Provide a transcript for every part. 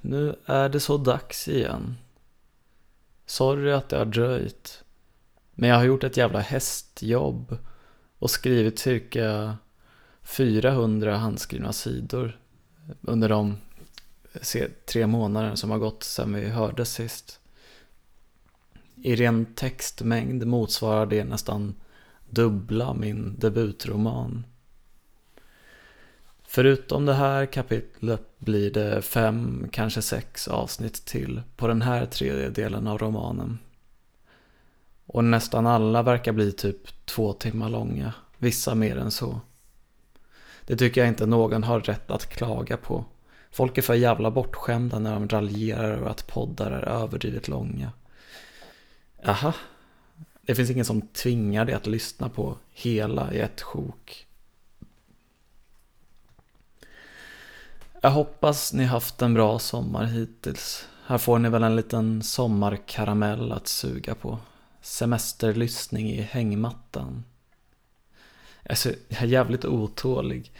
Nu är det så dags igen. Sorry att det har dröjt. Men jag har gjort ett jävla hästjobb och skrivit cirka 400 handskrivna sidor under de tre månader som har gått sedan vi hördes sist. I ren textmängd motsvarar det nästan dubbla min debutroman. Förutom det här kapitlet blir det fem, kanske sex avsnitt till på den här tredjedelen av romanen. Och nästan alla verkar bli typ två timmar långa, vissa mer än så. Det tycker jag inte någon har rätt att klaga på. Folk är för jävla bortskämda när de raljerar över att poddar är överdrivet långa. Aha, det finns ingen som tvingar dig att lyssna på hela i ett sjok. Jag hoppas ni haft en bra sommar hittills. Här får ni väl en liten sommarkaramell att suga på. Semesterlyssning i hängmattan. Alltså, jag är jävligt otålig.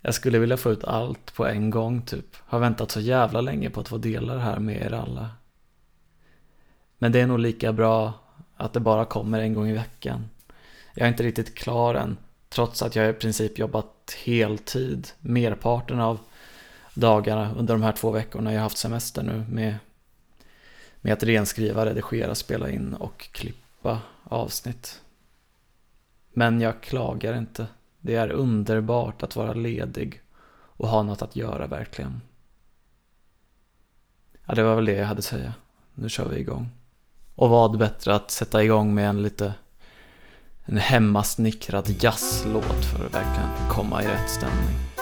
Jag skulle vilja få ut allt på en gång typ. Har väntat så jävla länge på att få dela det här med er alla. Men det är nog lika bra att det bara kommer en gång i veckan. Jag är inte riktigt klar än, trots att jag i princip jobbat heltid merparten av dagarna under de här två veckorna jag haft semester nu med, med att renskriva, redigera, spela in och klippa avsnitt. Men jag klagar inte. Det är underbart att vara ledig och ha något att göra verkligen. Ja, det var väl det jag hade att säga. Nu kör vi igång. Och vad bättre att sätta igång med en lite en hemmasnickrad jazzlåt för att verkligen komma i rätt stämning.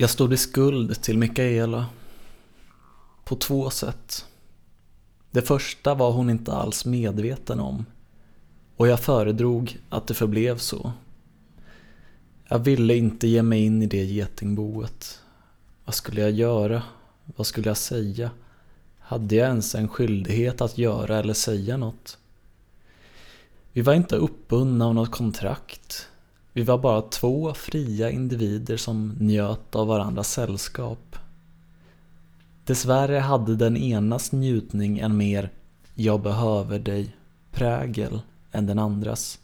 Jag stod i skuld till Mikaela. På två sätt. Det första var hon inte alls medveten om. Och jag föredrog att det förblev så. Jag ville inte ge mig in i det getingboet. Vad skulle jag göra? Vad skulle jag säga? Hade jag ens en skyldighet att göra eller säga något? Vi var inte uppbundna av något kontrakt. Vi var bara två fria individer som njöt av varandras sällskap. Dessvärre hade den enas njutning en mer ”jag behöver dig” prägel än den andras.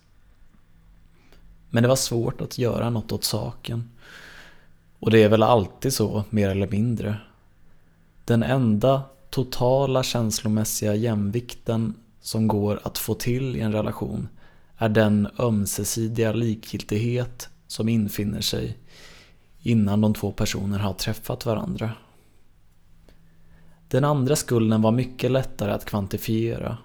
Men det var svårt att göra något åt saken. Och det är väl alltid så, mer eller mindre. Den enda totala känslomässiga jämvikten som går att få till i en relation är den ömsesidiga likgiltighet som infinner sig innan de två personerna har träffat varandra. Den andra skulden var mycket lättare att kvantifiera.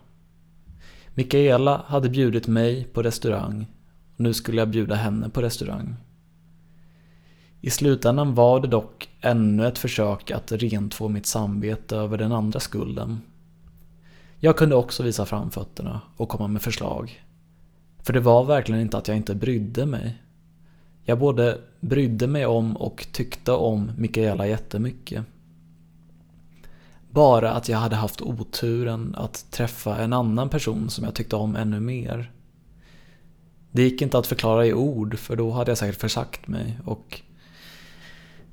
Mikaela hade bjudit mig på restaurang och nu skulle jag bjuda henne på restaurang. I slutändan var det dock ännu ett försök att rentvå mitt samvete över den andra skulden. Jag kunde också visa framfötterna och komma med förslag. För det var verkligen inte att jag inte brydde mig. Jag både brydde mig om och tyckte om Mikaela jättemycket. Bara att jag hade haft oturen att träffa en annan person som jag tyckte om ännu mer. Det gick inte att förklara i ord för då hade jag säkert försagt mig och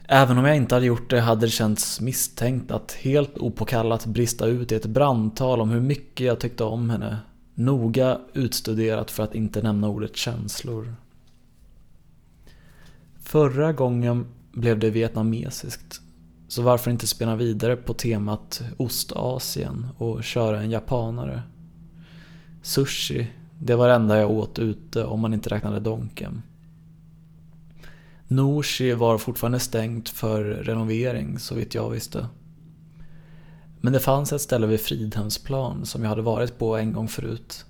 Även om jag inte hade gjort det hade det känts misstänkt att helt opåkallat brista ut i ett brandtal om hur mycket jag tyckte om henne Noga utstuderat för att inte nämna ordet känslor. Förra gången blev det vietnamesiskt. Så varför inte spela vidare på temat Ostasien och köra en japanare? Sushi, det var det enda jag åt ute om man inte räknade Donken. Norsi var fortfarande stängt för renovering så vitt jag visste. Men det fanns ett ställe vid Fridhemsplan som jag hade varit på en gång förut.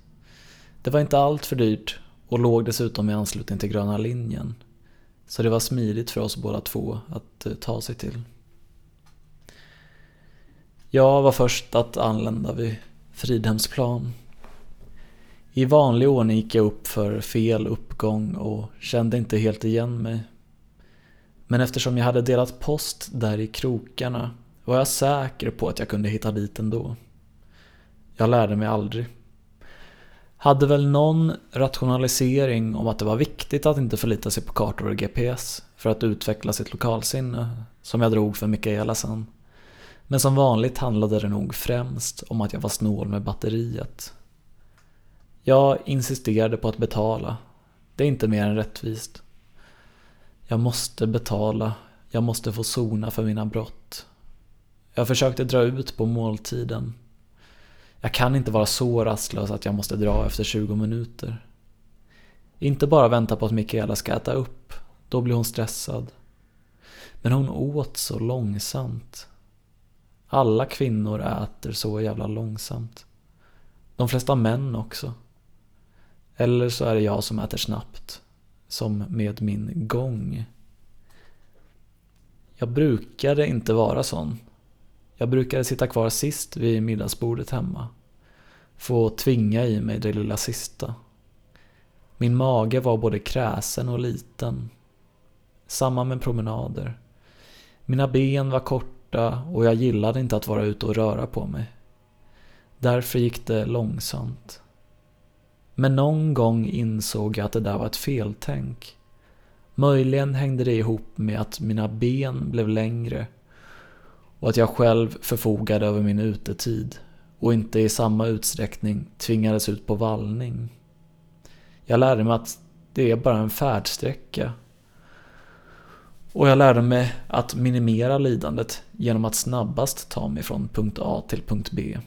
Det var inte allt för dyrt och låg dessutom i anslutning till Gröna linjen. Så det var smidigt för oss båda två att eh, ta sig till. Jag var först att anlända vid Fridhemsplan. I vanlig ordning gick jag upp för fel uppgång och kände inte helt igen mig. Men eftersom jag hade delat post där i krokarna var jag säker på att jag kunde hitta dit ändå. Jag lärde mig aldrig. Hade väl någon rationalisering om att det var viktigt att inte förlita sig på kartor och GPS för att utveckla sitt lokalsinne, som jag drog för Mikaela sen. Men som vanligt handlade det nog främst om att jag var snål med batteriet. Jag insisterade på att betala. Det är inte mer än rättvist. Jag måste betala. Jag måste få sona för mina brott. Jag försökte dra ut på måltiden. Jag kan inte vara så rastlös att jag måste dra efter 20 minuter. Inte bara vänta på att Mikaela ska äta upp, då blir hon stressad. Men hon åt så långsamt. Alla kvinnor äter så jävla långsamt. De flesta män också. Eller så är det jag som äter snabbt. Som med min gång. Jag brukade inte vara sån. Jag brukade sitta kvar sist vid middagsbordet hemma. Få tvinga i mig det lilla sista. Min mage var både kräsen och liten. Samma med promenader. Mina ben var korta och jag gillade inte att vara ute och röra på mig. Därför gick det långsamt. Men någon gång insåg jag att det där var ett feltänk. Möjligen hängde det ihop med att mina ben blev längre och att jag själv förfogade över min utetid och inte i samma utsträckning tvingades ut på vallning. Jag lärde mig att det är bara en färdsträcka. Och jag lärde mig att minimera lidandet genom att snabbast ta mig från punkt A till punkt B.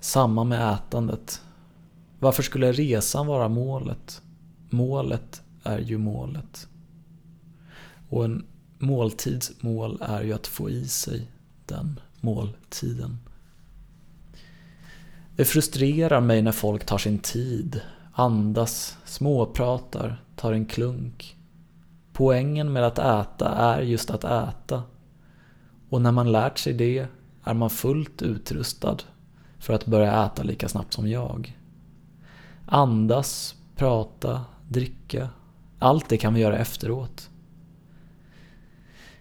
Samma med ätandet. Varför skulle resan vara målet? Målet är ju målet. Och en måltidsmål är ju att få i sig den måltiden. Det frustrerar mig när folk tar sin tid, andas, småpratar, tar en klunk. Poängen med att äta är just att äta. Och när man lärt sig det är man fullt utrustad för att börja äta lika snabbt som jag. Andas, prata, dricka. Allt det kan vi göra efteråt.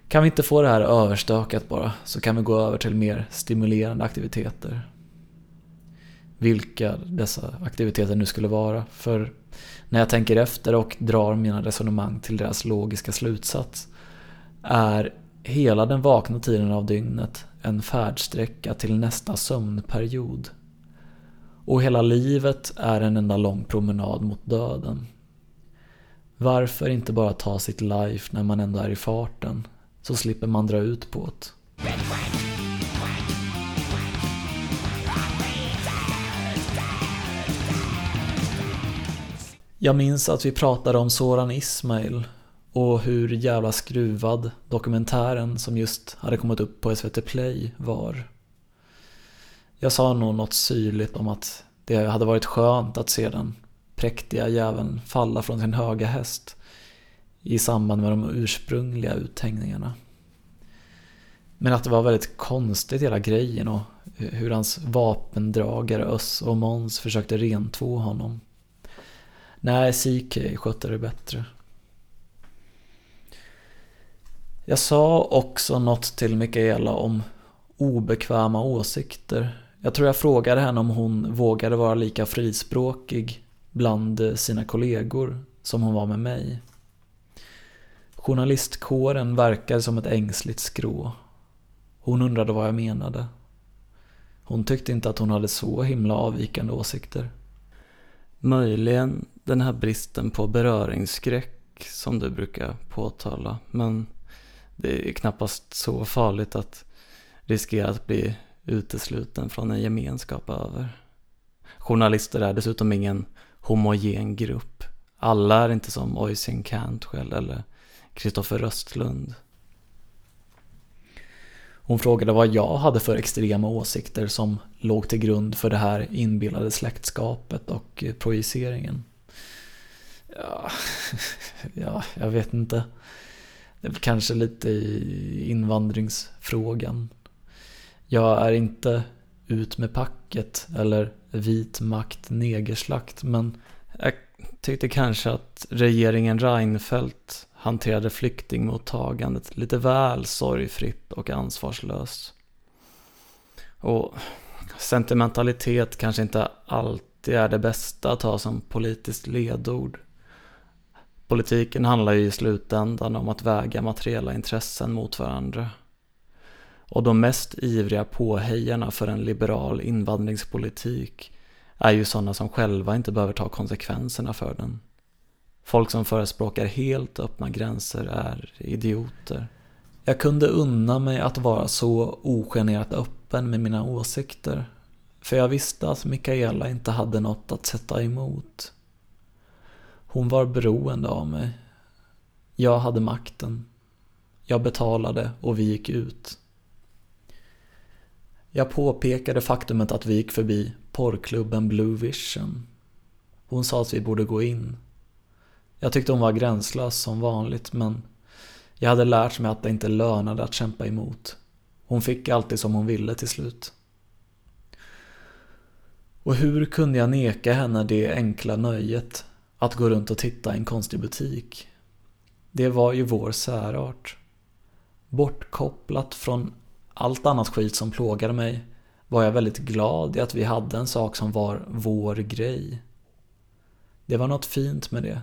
Kan vi inte få det här överstökat bara så kan vi gå över till mer stimulerande aktiviteter. Vilka dessa aktiviteter nu skulle vara. För när jag tänker efter och drar mina resonemang till deras logiska slutsats är hela den vakna tiden av dygnet en färdsträcka till nästa sömnperiod. Och hela livet är en enda lång promenad mot döden. Varför inte bara ta sitt life när man ändå är i farten? Så slipper man dra ut på det. Jag minns att vi pratade om Soran Ismail och hur jävla skruvad dokumentären som just hade kommit upp på SVT Play var. Jag sa nog något syrligt om att det hade varit skönt att se den präktiga jäveln falla från sin höga häst i samband med de ursprungliga uthängningarna. Men att det var väldigt konstigt hela grejen och hur hans vapendragare Öss och Måns försökte rentvå honom. Nej, CK skötte det bättre. Jag sa också något till Mikaela om obekväma åsikter. Jag tror jag frågade henne om hon vågade vara lika frispråkig bland sina kollegor som hon var med mig. Journalistkåren verkade som ett ängsligt skrå. Hon undrade vad jag menade. Hon tyckte inte att hon hade så himla avvikande åsikter. Möjligen den här bristen på beröringsskräck som du brukar påtala. Men det är knappast så farligt att riskera att bli utesluten från en gemenskap över. Journalister är dessutom ingen homogen grupp. Alla är inte som Oisin Cantwell eller Kristoffer Röstlund. Hon frågade vad jag hade för extrema åsikter som låg till grund för det här inbillade släktskapet och eh, projiceringen. Ja, ja, jag vet inte. Det är väl kanske lite i invandringsfrågan. Jag är inte ut med packet eller vit makt negerslakt men jag tyckte kanske att regeringen Reinfeldt hanterade flyktingmottagandet lite väl sorgfritt och ansvarslöst. Och sentimentalitet kanske inte alltid är det bästa att ha som politiskt ledord. Politiken handlar ju i slutändan om att väga materiella intressen mot varandra. Och de mest ivriga påhejarna för en liberal invandringspolitik är ju sådana som själva inte behöver ta konsekvenserna för den. Folk som förespråkar helt öppna gränser är idioter. Jag kunde unna mig att vara så ogenerat öppen med mina åsikter. För jag visste att Mikaela inte hade något att sätta emot. Hon var beroende av mig. Jag hade makten. Jag betalade och vi gick ut. Jag påpekade faktumet att vi gick förbi porrklubben Blue Vision. Hon sa att vi borde gå in. Jag tyckte hon var gränslös som vanligt men jag hade lärt mig att det inte lönade att kämpa emot. Hon fick alltid som hon ville till slut. Och hur kunde jag neka henne det enkla nöjet att gå runt och titta i en konstig butik? Det var ju vår särart. Bortkopplat från allt annat skit som plågade mig var jag väldigt glad i att vi hade en sak som var vår grej. Det var något fint med det.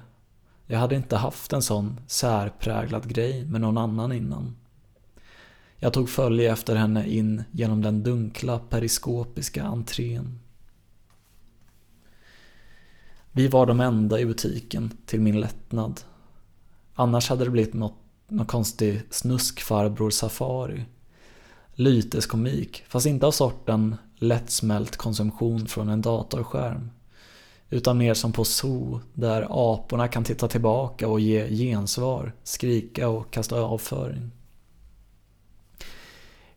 Jag hade inte haft en sån särpräglad grej med någon annan innan. Jag tog följe efter henne in genom den dunkla periskopiska entrén. Vi var de enda i butiken, till min lättnad. Annars hade det blivit något, något konstig snuskfarbror-safari. Lyteskomik, fast inte av sorten lättsmält konsumtion från en datorskärm. Utan mer som på zoo, där aporna kan titta tillbaka och ge gensvar, skrika och kasta avföring.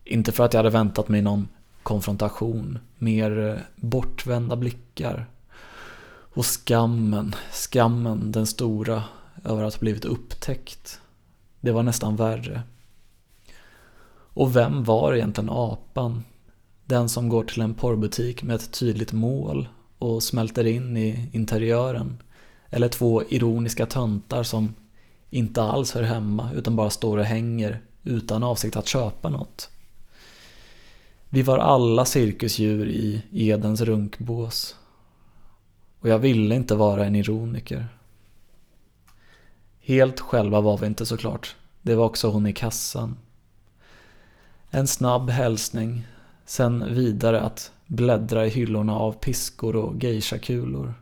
Inte för att jag hade väntat mig någon konfrontation, mer eh, bortvända blickar. Och skammen, skammen den stora över att ha blivit upptäckt. Det var nästan värre. Och vem var egentligen apan? Den som går till en porrbutik med ett tydligt mål och smälter in i interiören. Eller två ironiska töntar som inte alls hör hemma utan bara står och hänger utan avsikt att köpa något. Vi var alla cirkusdjur i Edens runkbås. Och jag ville inte vara en ironiker. Helt själva var vi inte såklart. Det var också hon i kassan. En snabb hälsning, sen vidare att bläddra i hyllorna av piskor och geishakulor.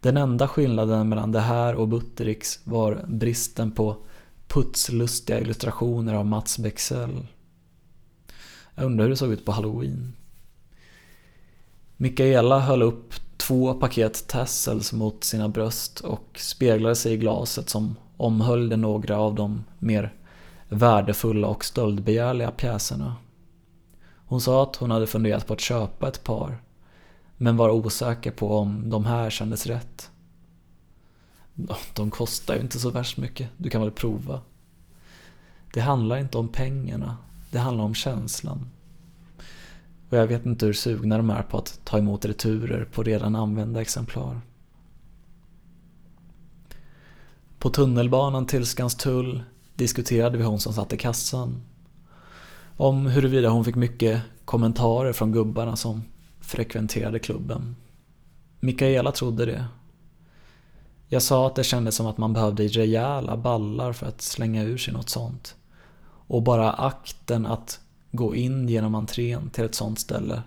Den enda skillnaden mellan det här och Buttericks var bristen på putslustiga illustrationer av Mats Bexell. Jag undrar hur det såg ut på halloween. Mikaela höll upp två paket tassels mot sina bröst och speglade sig i glaset som omhöljde några av de mer värdefulla och stöldbegärliga pjäserna. Hon sa att hon hade funderat på att köpa ett par, men var osäker på om de här kändes rätt. De kostar ju inte så värst mycket, du kan väl prova. Det handlar inte om pengarna, det handlar om känslan. Och jag vet inte hur sugna de är på att ta emot returer på redan använda exemplar. På tunnelbanan till Skanstull diskuterade vi hon som satt i kassan. Om huruvida hon fick mycket kommentarer från gubbarna som frekventerade klubben. Mikaela trodde det. Jag sa att det kändes som att man behövde rejäla ballar för att slänga ur sig något sånt. Och bara akten att gå in genom entrén till ett sånt ställe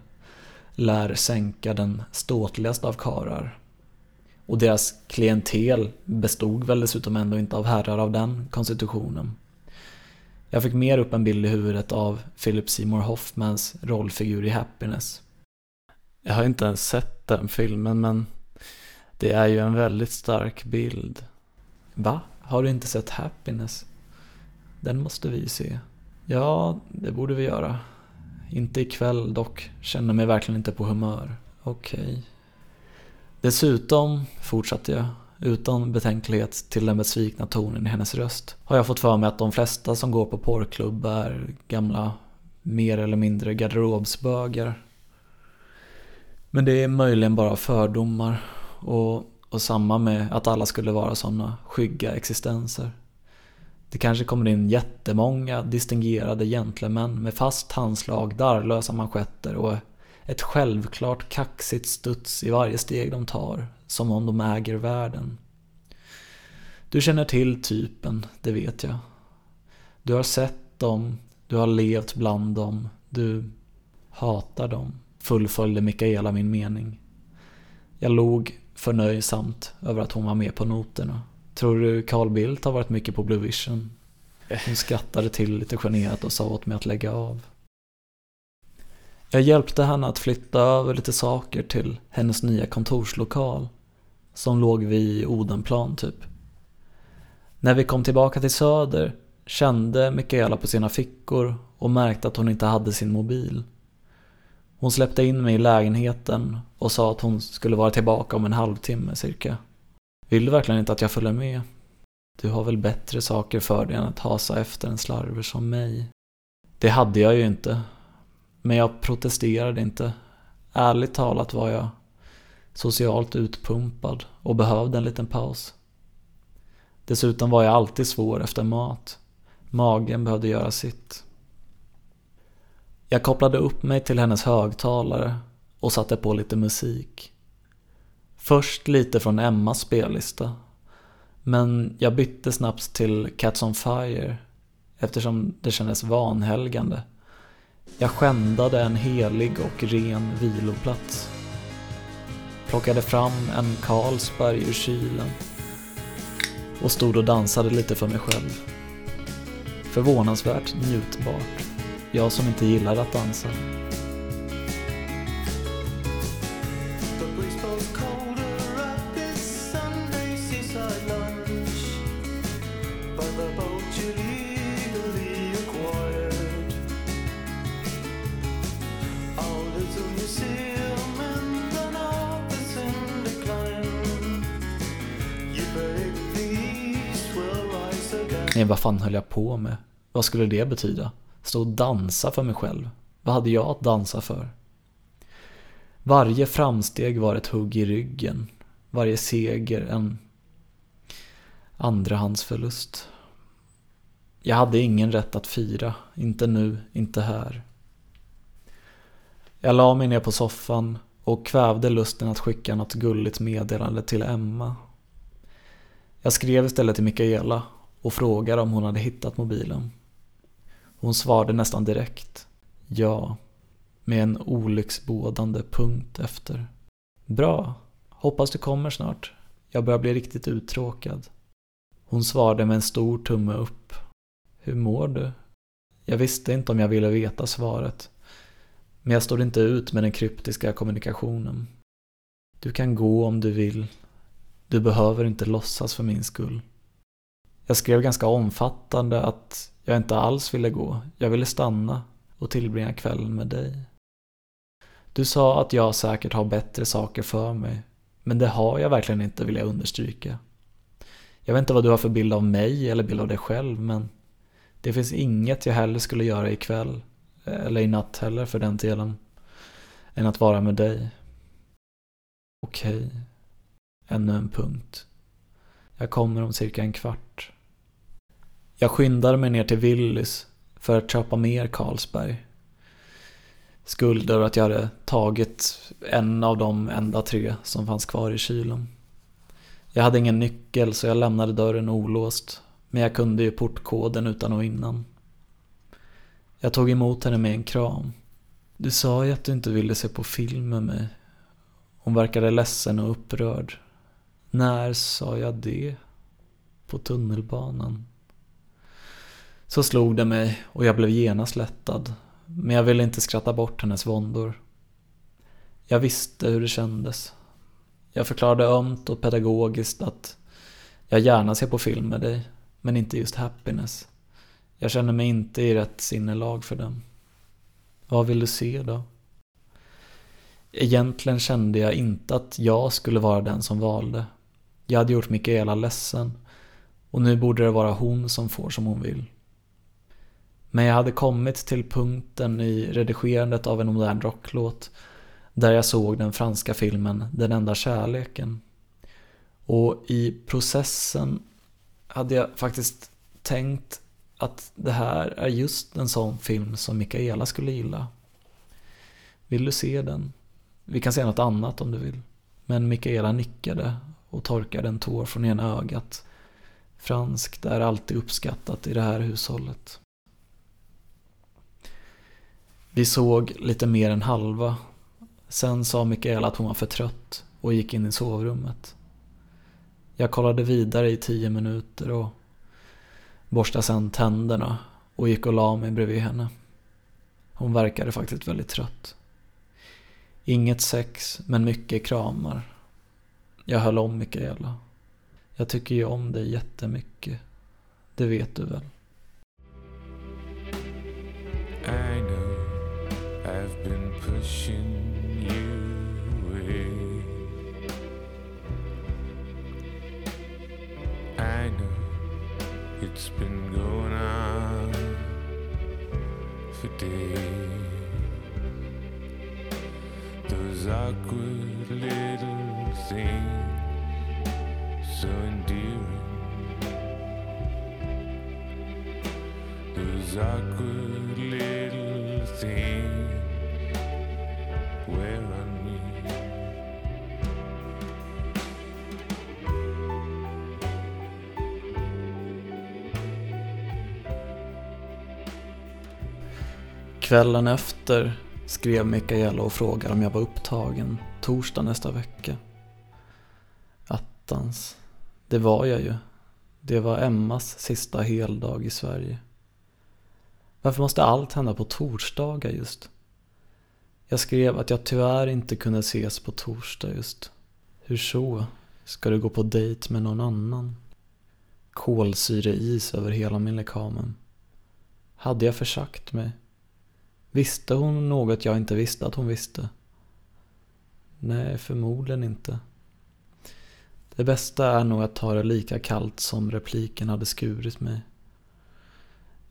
lär sänka den ståtligaste av karar. Och deras klientel bestod väl dessutom ändå inte av herrar av den konstitutionen. Jag fick mer upp en bild i huvudet av Philip Seymour Hoffmans rollfigur i Happiness. Jag har inte ens sett den filmen men det är ju en väldigt stark bild. Va? Har du inte sett Happiness? Den måste vi se. Ja, det borde vi göra. Inte ikväll dock, känner mig verkligen inte på humör. Okej. Okay. Dessutom, fortsatte jag, utan betänklighet till den besvikna tonen i hennes röst, har jag fått för mig att de flesta som går på porrklubb är gamla, mer eller mindre garderobsbögar. Men det är möjligen bara fördomar och, och samma med att alla skulle vara sådana skygga existenser. Det kanske kommer in jättemånga distingerade gentlemän med fast handslag, darrlösa manschetter och ett självklart kaxigt studs i varje steg de tar, som om de äger världen. Du känner till typen, det vet jag. Du har sett dem, du har levt bland dem, du hatar dem, fullföljde Mikaela min mening. Jag log förnöjsamt över att hon var med på noterna. Tror du Carl Bildt har varit mycket på Blue Vision? Hon skrattade till lite generat och sa åt mig att lägga av. Jag hjälpte henne att flytta över lite saker till hennes nya kontorslokal. Som låg vid Odenplan typ. När vi kom tillbaka till Söder kände Mikaela på sina fickor och märkte att hon inte hade sin mobil. Hon släppte in mig i lägenheten och sa att hon skulle vara tillbaka om en halvtimme cirka. Vill du verkligen inte att jag följer med? Du har väl bättre saker för dig än att hasa efter en slarver som mig? Det hade jag ju inte. Men jag protesterade inte. Ärligt talat var jag socialt utpumpad och behövde en liten paus. Dessutom var jag alltid svår efter mat. Magen behövde göra sitt. Jag kopplade upp mig till hennes högtalare och satte på lite musik. Först lite från Emmas spellista. Men jag bytte snabbt till Cats on Fire eftersom det kändes vanhelgande. Jag skändade en helig och ren viloplats. Plockade fram en Carlsberg ur kylen och stod och dansade lite för mig själv. Förvånansvärt njutbart. Jag som inte gillar att dansa. Vad fan höll jag på med? Vad skulle det betyda? Stå och dansa för mig själv? Vad hade jag att dansa för? Varje framsteg var ett hugg i ryggen. Varje seger en andrahandsförlust. Jag hade ingen rätt att fira. Inte nu, inte här. Jag la mig ner på soffan och kvävde lusten att skicka något gulligt meddelande till Emma. Jag skrev istället till Mikaela och frågade om hon hade hittat mobilen. Hon svarade nästan direkt. Ja. Med en olycksbådande punkt efter. Bra. Hoppas du kommer snart. Jag börjar bli riktigt uttråkad. Hon svarade med en stor tumme upp. Hur mår du? Jag visste inte om jag ville veta svaret. Men jag stod inte ut med den kryptiska kommunikationen. Du kan gå om du vill. Du behöver inte låtsas för min skull. Jag skrev ganska omfattande att jag inte alls ville gå. Jag ville stanna och tillbringa kvällen med dig. Du sa att jag säkert har bättre saker för mig. Men det har jag verkligen inte, vill jag understryka. Jag vet inte vad du har för bild av mig eller bild av dig själv, men det finns inget jag hellre skulle göra ikväll, eller i natt heller för den delen, än att vara med dig. Okej. Ännu en punkt. Jag kommer om cirka en kvart. Jag skyndade mig ner till Willys för att köpa mer Carlsberg. Skuld över att jag hade tagit en av de enda tre som fanns kvar i kylen. Jag hade ingen nyckel så jag lämnade dörren olåst, men jag kunde ju portkoden utan och innan. Jag tog emot henne med en kram. Du sa ju att du inte ville se på film med mig. Hon verkade ledsen och upprörd. När sa jag det? På tunnelbanan. Så slog det mig och jag blev genast lättad. Men jag ville inte skratta bort hennes våndor. Jag visste hur det kändes. Jag förklarade ömt och pedagogiskt att jag gärna ser på film med dig, men inte just happiness. Jag känner mig inte i rätt sinnelag för den. Vad vill du se då? Egentligen kände jag inte att jag skulle vara den som valde. Jag hade gjort Mikaela ledsen och nu borde det vara hon som får som hon vill. Men jag hade kommit till punkten i redigerandet av en modern rocklåt där jag såg den franska filmen Den enda kärleken. Och i processen hade jag faktiskt tänkt att det här är just en sån film som Mikaela skulle gilla. Vill du se den? Vi kan se något annat om du vill. Men Mikaela nickade och torkade en tår från ena ögat. Franskt är alltid uppskattat i det här hushållet. Vi såg lite mer än halva. Sen sa Mikaela att hon var för trött och gick in i sovrummet. Jag kollade vidare i tio minuter och borstade sen tänderna och gick och la mig bredvid henne. Hon verkade faktiskt väldigt trött. Inget sex, men mycket kramar. Jag höll om Mikaela. Jag tycker ju om dig jättemycket. Det vet du väl? I've been pushing you away I know it's been going on for days Those awkward little things so endearing. Those awkward little things Kvällen efter skrev Mikaela och frågade om jag var upptagen torsdag nästa vecka. Attans, det var jag ju. Det var Emmas sista heldag i Sverige. Varför måste allt hända på torsdagar just? Jag skrev att jag tyvärr inte kunde ses på torsdag just. Hur så? Ska du gå på dejt med någon annan? Kolsyreis över hela min lekamen. Hade jag försagt mig? Visste hon något jag inte visste att hon visste? Nej, förmodligen inte. Det bästa är nog att ta det lika kallt som repliken hade skurit mig.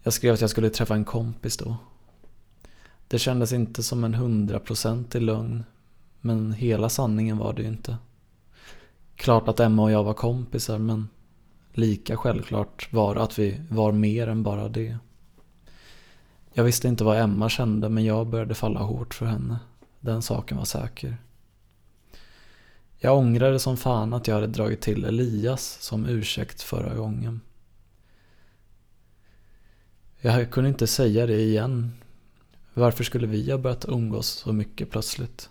Jag skrev att jag skulle träffa en kompis då. Det kändes inte som en hundraprocentig lögn, men hela sanningen var det ju inte. Klart att Emma och jag var kompisar, men lika självklart var det att vi var mer än bara det. Jag visste inte vad Emma kände men jag började falla hårt för henne. Den saken var säker. Jag ångrade som fan att jag hade dragit till Elias som ursäkt förra gången. Jag kunde inte säga det igen. Varför skulle vi ha börjat umgås så mycket plötsligt?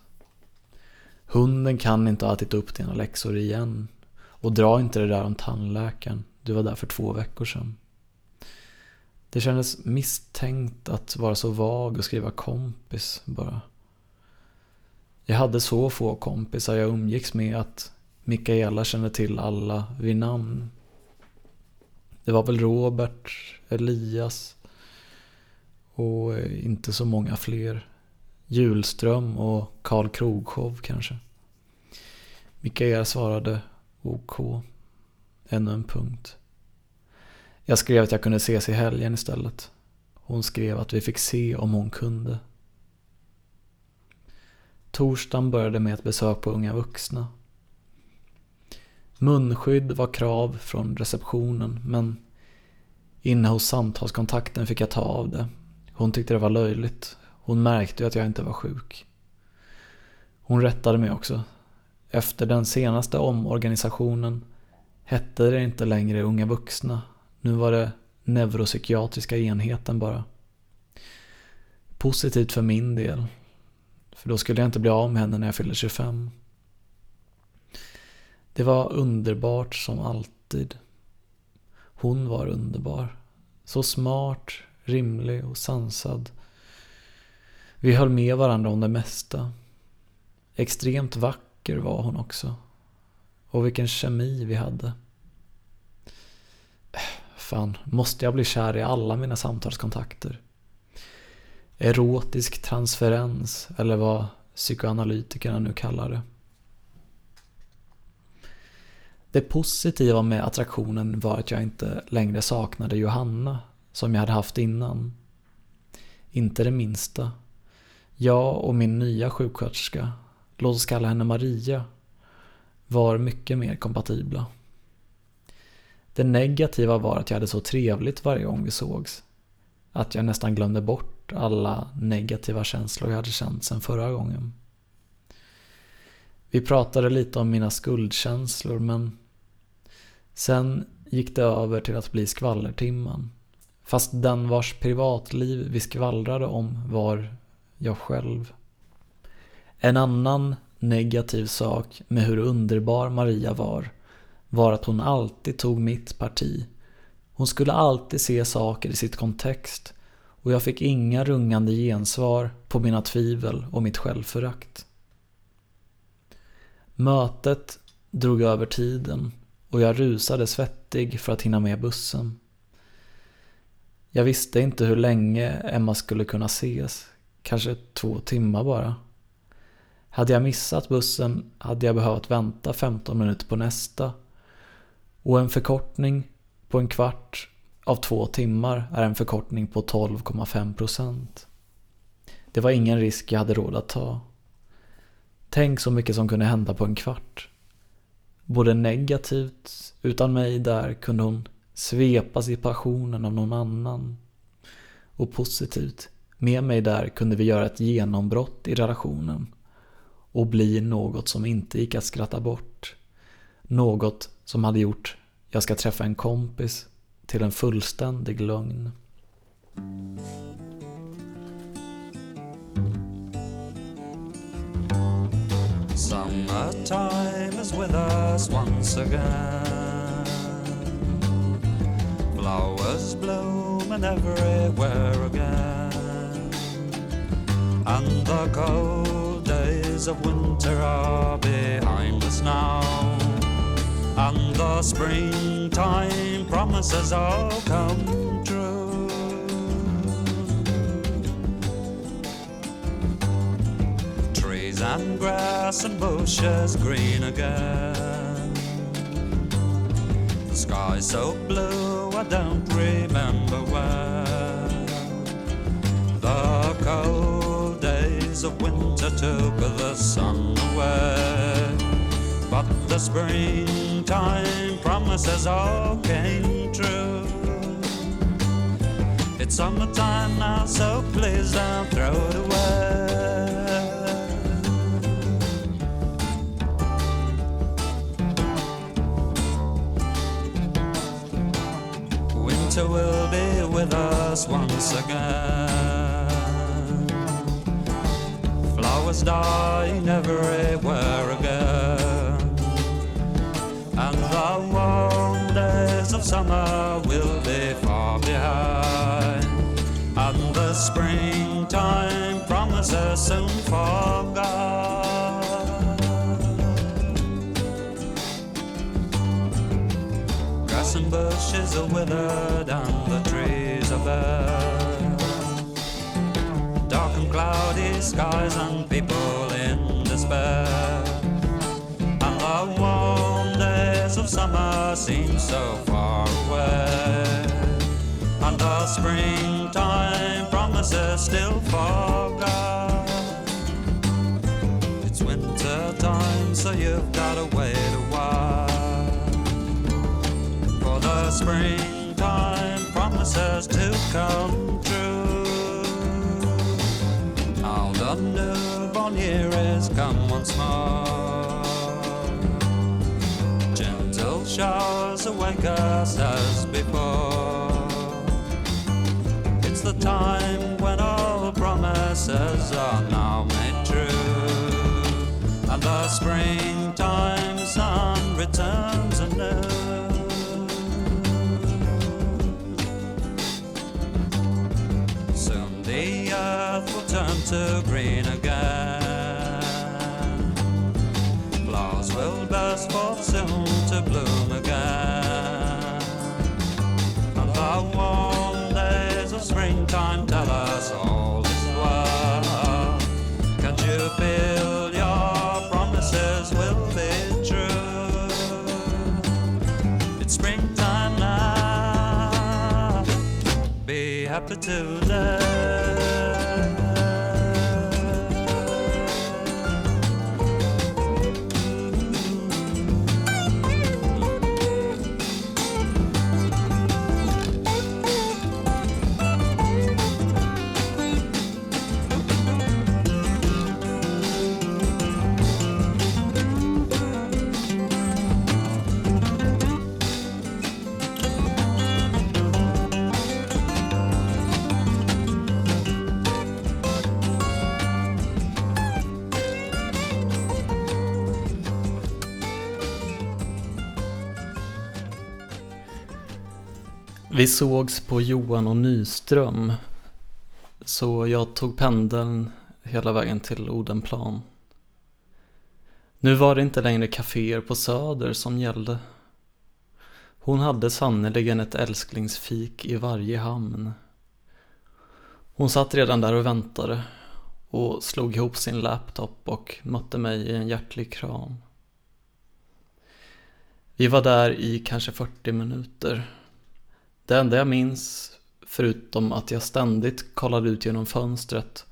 Hunden kan inte ha ätit upp dina läxor igen. Och dra inte det där om tandläkaren. Du var där för två veckor sedan. Det kändes misstänkt att vara så vag och skriva kompis bara. Jag hade så få kompisar jag umgicks med att Mikaela kände till alla vid namn. Det var väl Robert, Elias och eh, inte så många fler. Julström och Karl Krogshow kanske. Mikaela svarade OK. Ännu en punkt. Jag skrev att jag kunde ses i helgen istället. Hon skrev att vi fick se om hon kunde. Torsdagen började med ett besök på Unga Vuxna. Munskydd var krav från receptionen men inne hos samtalskontakten fick jag ta av det. Hon tyckte det var löjligt. Hon märkte ju att jag inte var sjuk. Hon rättade mig också. Efter den senaste omorganisationen hette det inte längre Unga Vuxna nu var det neuropsykiatriska enheten bara. Positivt för min del. För då skulle jag inte bli av med henne när jag fyllde 25. Det var underbart som alltid. Hon var underbar. Så smart, rimlig och sansad. Vi höll med varandra om det mesta. Extremt vacker var hon också. Och vilken kemi vi hade. Fan, måste jag bli kär i alla mina samtalskontakter? Erotisk transferens, eller vad psykoanalytikerna nu kallar det. Det positiva med attraktionen var att jag inte längre saknade Johanna, som jag hade haft innan. Inte det minsta. Jag och min nya sjuksköterska, låt oss kalla henne Maria, var mycket mer kompatibla. Det negativa var att jag hade så trevligt varje gång vi sågs. Att jag nästan glömde bort alla negativa känslor jag hade känt sedan förra gången. Vi pratade lite om mina skuldkänslor men sen gick det över till att bli skvallertimman. Fast den vars privatliv vi skvallrade om var jag själv. En annan negativ sak med hur underbar Maria var var att hon alltid tog mitt parti. Hon skulle alltid se saker i sitt kontext och jag fick inga rungande gensvar på mina tvivel och mitt självförakt. Mötet drog över tiden och jag rusade svettig för att hinna med bussen. Jag visste inte hur länge Emma skulle kunna ses, kanske två timmar bara. Hade jag missat bussen hade jag behövt vänta 15 minuter på nästa. Och en förkortning på en kvart av två timmar är en förkortning på 12,5% Det var ingen risk jag hade råd att ta. Tänk så mycket som kunde hända på en kvart. Både negativt, utan mig där kunde hon svepas i passionen av någon annan. Och positivt, med mig där kunde vi göra ett genombrott i relationen och bli något som inte gick att skratta bort. Något som hade gjort jag ska träffa en kompis till en fullständig lögn. Summertime is with us once again. Flowers blooming everywhere again. And the cold days of winter are behind us now. And the springtime promises all come true. Trees and grass and bushes green again. The sky so blue I don't remember when. The cold days of winter took the sun away. But the springtime promises all came true. It's summertime now, so please don't throw it away. Winter will be with us once again. Flowers dying everywhere soon forgot. Grass and bushes are withered, and the trees are bare. Dark and cloudy skies, and people in despair. And the warm days of summer seem so far away. And the springtime promises still forgot. It's winter time, so you've gotta wait a while. For the springtime promises to come true. Now the newborn year is come once more. Gentle showers awake us as before promises are now made true, and the springtime sun returns anew. Soon the earth will turn to green Be happy Vi sågs på Johan och Nyström. Så jag tog pendeln hela vägen till Odenplan. Nu var det inte längre kaféer på Söder som gällde. Hon hade sannerligen ett älsklingsfik i varje hamn. Hon satt redan där och väntade och slog ihop sin laptop och mötte mig i en hjärtlig kram. Vi var där i kanske 40 minuter. Det enda jag minns, förutom att jag ständigt kollade ut genom fönstret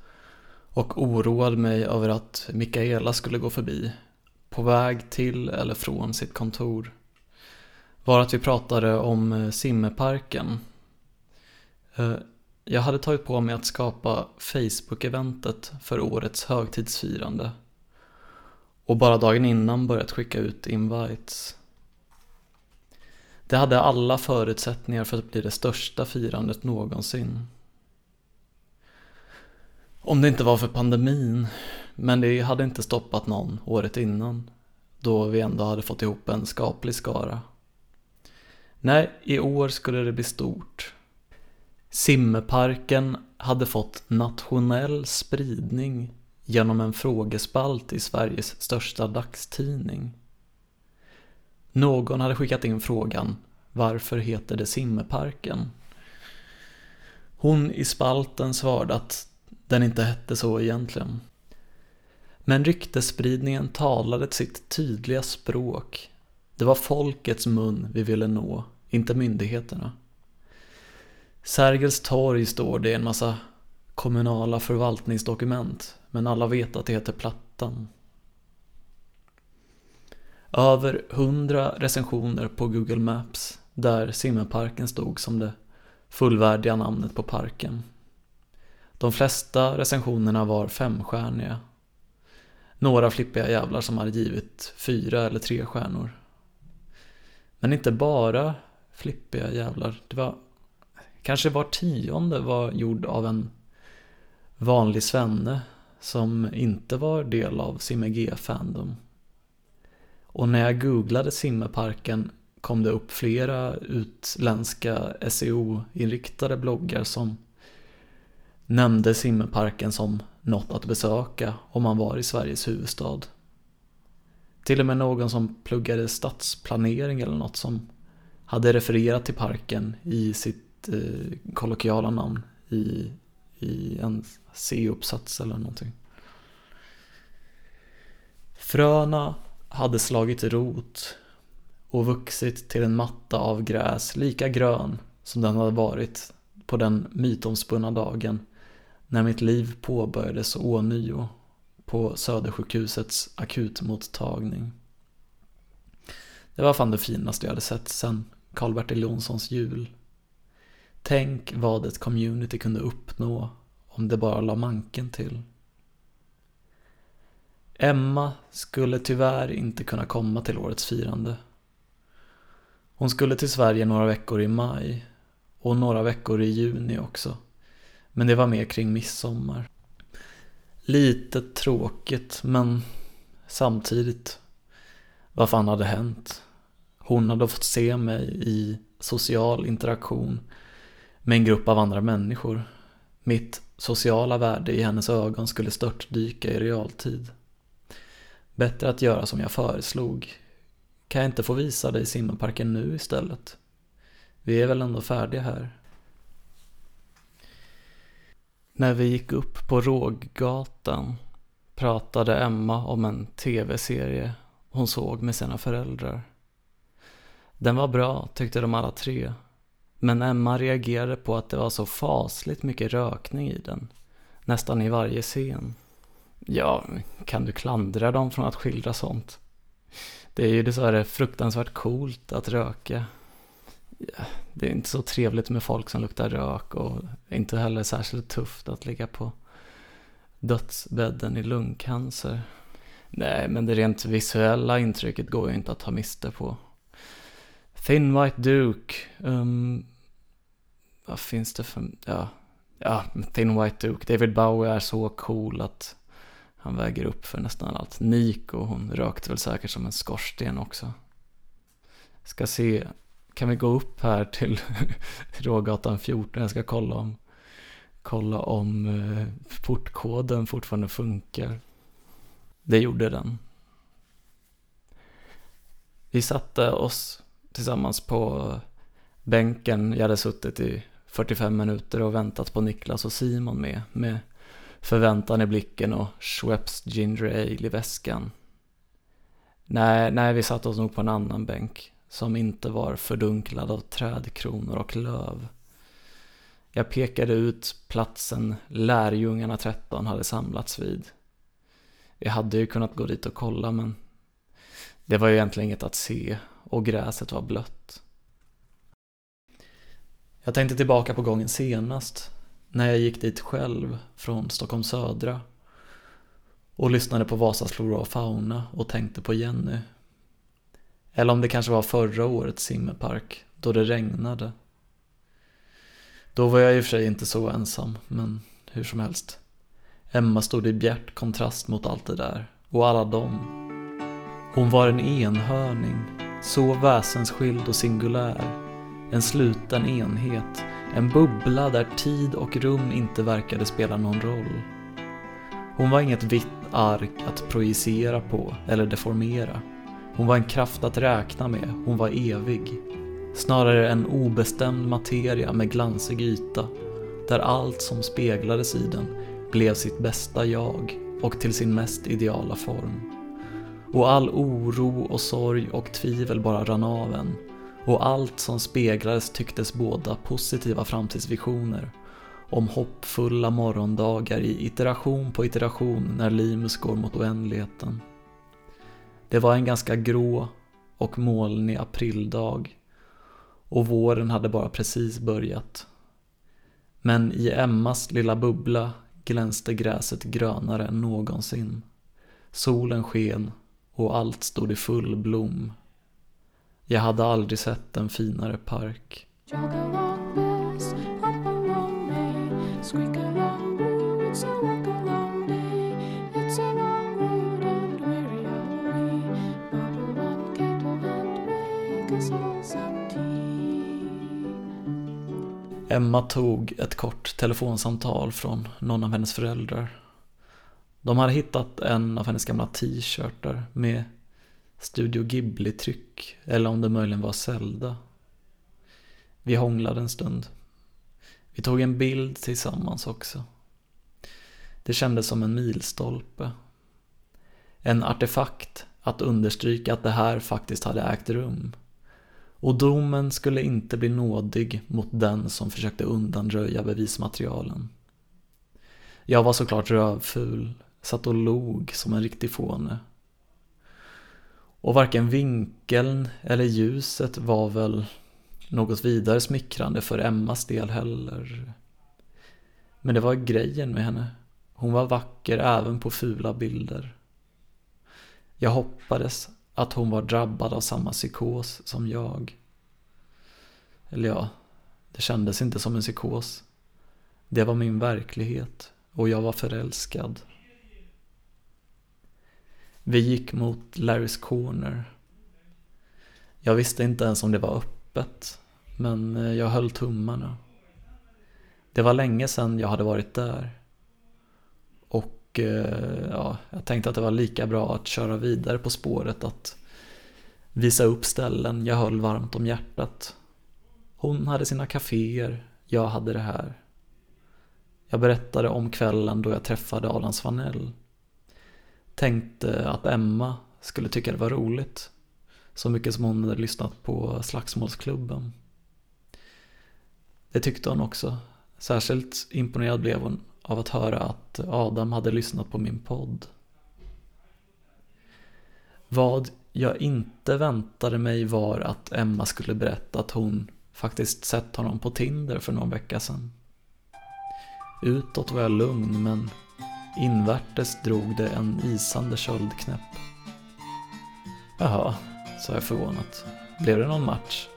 och oroade mig över att Mikaela skulle gå förbi, på väg till eller från sitt kontor, var att vi pratade om eh, simmeparken. Eh, jag hade tagit på mig att skapa Facebook-eventet för årets högtidsfirande och bara dagen innan börjat skicka ut invites. Det hade alla förutsättningar för att bli det största firandet någonsin. Om det inte var för pandemin, men det hade inte stoppat någon året innan, då vi ändå hade fått ihop en skaplig skara. Nej, i år skulle det bli stort. Simmeparken hade fått nationell spridning genom en frågespalt i Sveriges största dagstidning. Någon hade skickat in frågan Varför heter det Simmeparken? Hon i spalten svarade att den inte hette så egentligen. Men ryktespridningen talade sitt tydliga språk. Det var folkets mun vi ville nå, inte myndigheterna. Sergels torg står det i en massa kommunala förvaltningsdokument, men alla vet att det heter Plattan. Över hundra recensioner på Google Maps där simmerparken stod som det fullvärdiga namnet på parken. De flesta recensionerna var femstjärniga. Några flippiga jävlar som hade givit fyra eller tre stjärnor. Men inte bara flippiga jävlar. Det var kanske var tionde var gjord av en vanlig svenne som inte var del av Simme Fandom. Och när jag googlade simmerparken kom det upp flera utländska SEO-inriktade bloggar som nämnde simmerparken som något att besöka om man var i Sveriges huvudstad. Till och med någon som pluggade stadsplanering eller något som hade refererat till parken i sitt eh, kollokiala namn i, i en C-uppsats eller någonting. Fröna hade slagit rot och vuxit till en matta av gräs lika grön som den hade varit på den mytomspunna dagen när mitt liv påbörjades ånyo på Södersjukhusets akutmottagning. Det var fan det finaste jag hade sett sen Karl-Bertil Jonssons jul. Tänk vad ett community kunde uppnå om det bara la manken till. Emma skulle tyvärr inte kunna komma till årets firande. Hon skulle till Sverige några veckor i maj och några veckor i juni också. Men det var mer kring midsommar. Lite tråkigt men samtidigt, vad fan hade hänt? Hon hade fått se mig i social interaktion med en grupp av andra människor. Mitt sociala värde i hennes ögon skulle störtdyka i realtid. Bättre att göra som jag föreslog. Kan jag inte få visa dig simmarparken nu istället? Vi är väl ändå färdiga här. När vi gick upp på Råggatan pratade Emma om en tv-serie hon såg med sina föräldrar. Den var bra, tyckte de alla tre. Men Emma reagerade på att det var så fasligt mycket rökning i den. Nästan i varje scen. Ja, kan du klandra dem från att skildra sånt? Det är ju dessvärre fruktansvärt coolt att röka. Ja, det är inte så trevligt med folk som luktar rök och inte heller särskilt tufft att ligga på dödsbädden i lungcancer. Nej, men det rent visuella intrycket går ju inte att ta miste på. Thin White Duke. Um, vad finns det för... Ja, ja, Thin White Duke. David Bowie är så cool att han väger upp för nästan allt. Nico, hon rökte väl säkert som en skorsten också. Ska se, kan vi gå upp här till Rågatan 14? Jag ska kolla om, kolla om eh, portkoden fortfarande funkar. Det gjorde den. Vi satte oss tillsammans på bänken. Jag hade suttit i 45 minuter och väntat på Niklas och Simon med. Med förväntan i blicken och Schweppes ginger ale i väskan. Nej, nej, vi satte oss nog på en annan bänk som inte var fördunklad av trädkronor och löv. Jag pekade ut platsen lärjungarna 13 hade samlats vid. Vi hade ju kunnat gå dit och kolla men det var ju egentligen inget att se och gräset var blött. Jag tänkte tillbaka på gången senast när jag gick dit själv från Stockholm södra och lyssnade på Vasas flora och fauna och tänkte på Jenny. Eller om det kanske var förra årets simmerpark då det regnade. Då var jag i och för sig inte så ensam, men hur som helst. Emma stod i bjärt kontrast mot allt det där och alla dem. Hon var en enhörning, så väsensskild och singulär. En sluten enhet, en bubbla där tid och rum inte verkade spela någon roll. Hon var inget vitt ark att projicera på eller deformera. Hon var en kraft att räkna med, hon var evig. Snarare en obestämd materia med glansig yta, där allt som speglades i den blev sitt bästa jag och till sin mest ideala form. Och all oro och sorg och tvivel bara rann av en och allt som speglades tycktes båda positiva framtidsvisioner om hoppfulla morgondagar i iteration på iteration när Limus går mot oändligheten. Det var en ganska grå och molnig aprildag och våren hade bara precis börjat. Men i Emmas lilla bubbla glänste gräset grönare än någonsin. Solen sken och allt stod i full blom. Jag hade aldrig sett en finare park. Emma tog ett kort telefonsamtal från någon av hennes föräldrar. De hade hittat en av hennes gamla t-shirtar med Studio Ghibli-tryck, eller om det möjligen var Zelda. Vi hånglade en stund. Vi tog en bild tillsammans också. Det kändes som en milstolpe. En artefakt att understryka att det här faktiskt hade ägt rum. Och domen skulle inte bli nådig mot den som försökte undanröja bevismaterialen. Jag var såklart rövful, satt och log som en riktig fåne. Och varken vinkeln eller ljuset var väl något vidare smickrande för Emmas del heller. Men det var grejen med henne. Hon var vacker även på fula bilder. Jag hoppades att hon var drabbad av samma psykos som jag. Eller ja, det kändes inte som en psykos. Det var min verklighet och jag var förälskad. Vi gick mot Larrys Corner. Jag visste inte ens om det var öppet, men eh, jag höll tummarna. Det var länge sedan jag hade varit där. Och eh, ja, jag tänkte att det var lika bra att köra vidare på spåret att visa upp ställen jag höll varmt om hjärtat. Hon hade sina kaféer, jag hade det här. Jag berättade om kvällen då jag träffade Adam Svanell. Tänkte att Emma skulle tycka det var roligt. Så mycket som hon hade lyssnat på Slagsmålsklubben. Det tyckte hon också. Särskilt imponerad blev hon av att höra att Adam hade lyssnat på min podd. Vad jag inte väntade mig var att Emma skulle berätta att hon faktiskt sett honom på Tinder för någon vecka sedan. Utåt var jag lugn men invärtes drog det en isande köldknäpp. Jaha, sa jag förvånat. Blev det någon match?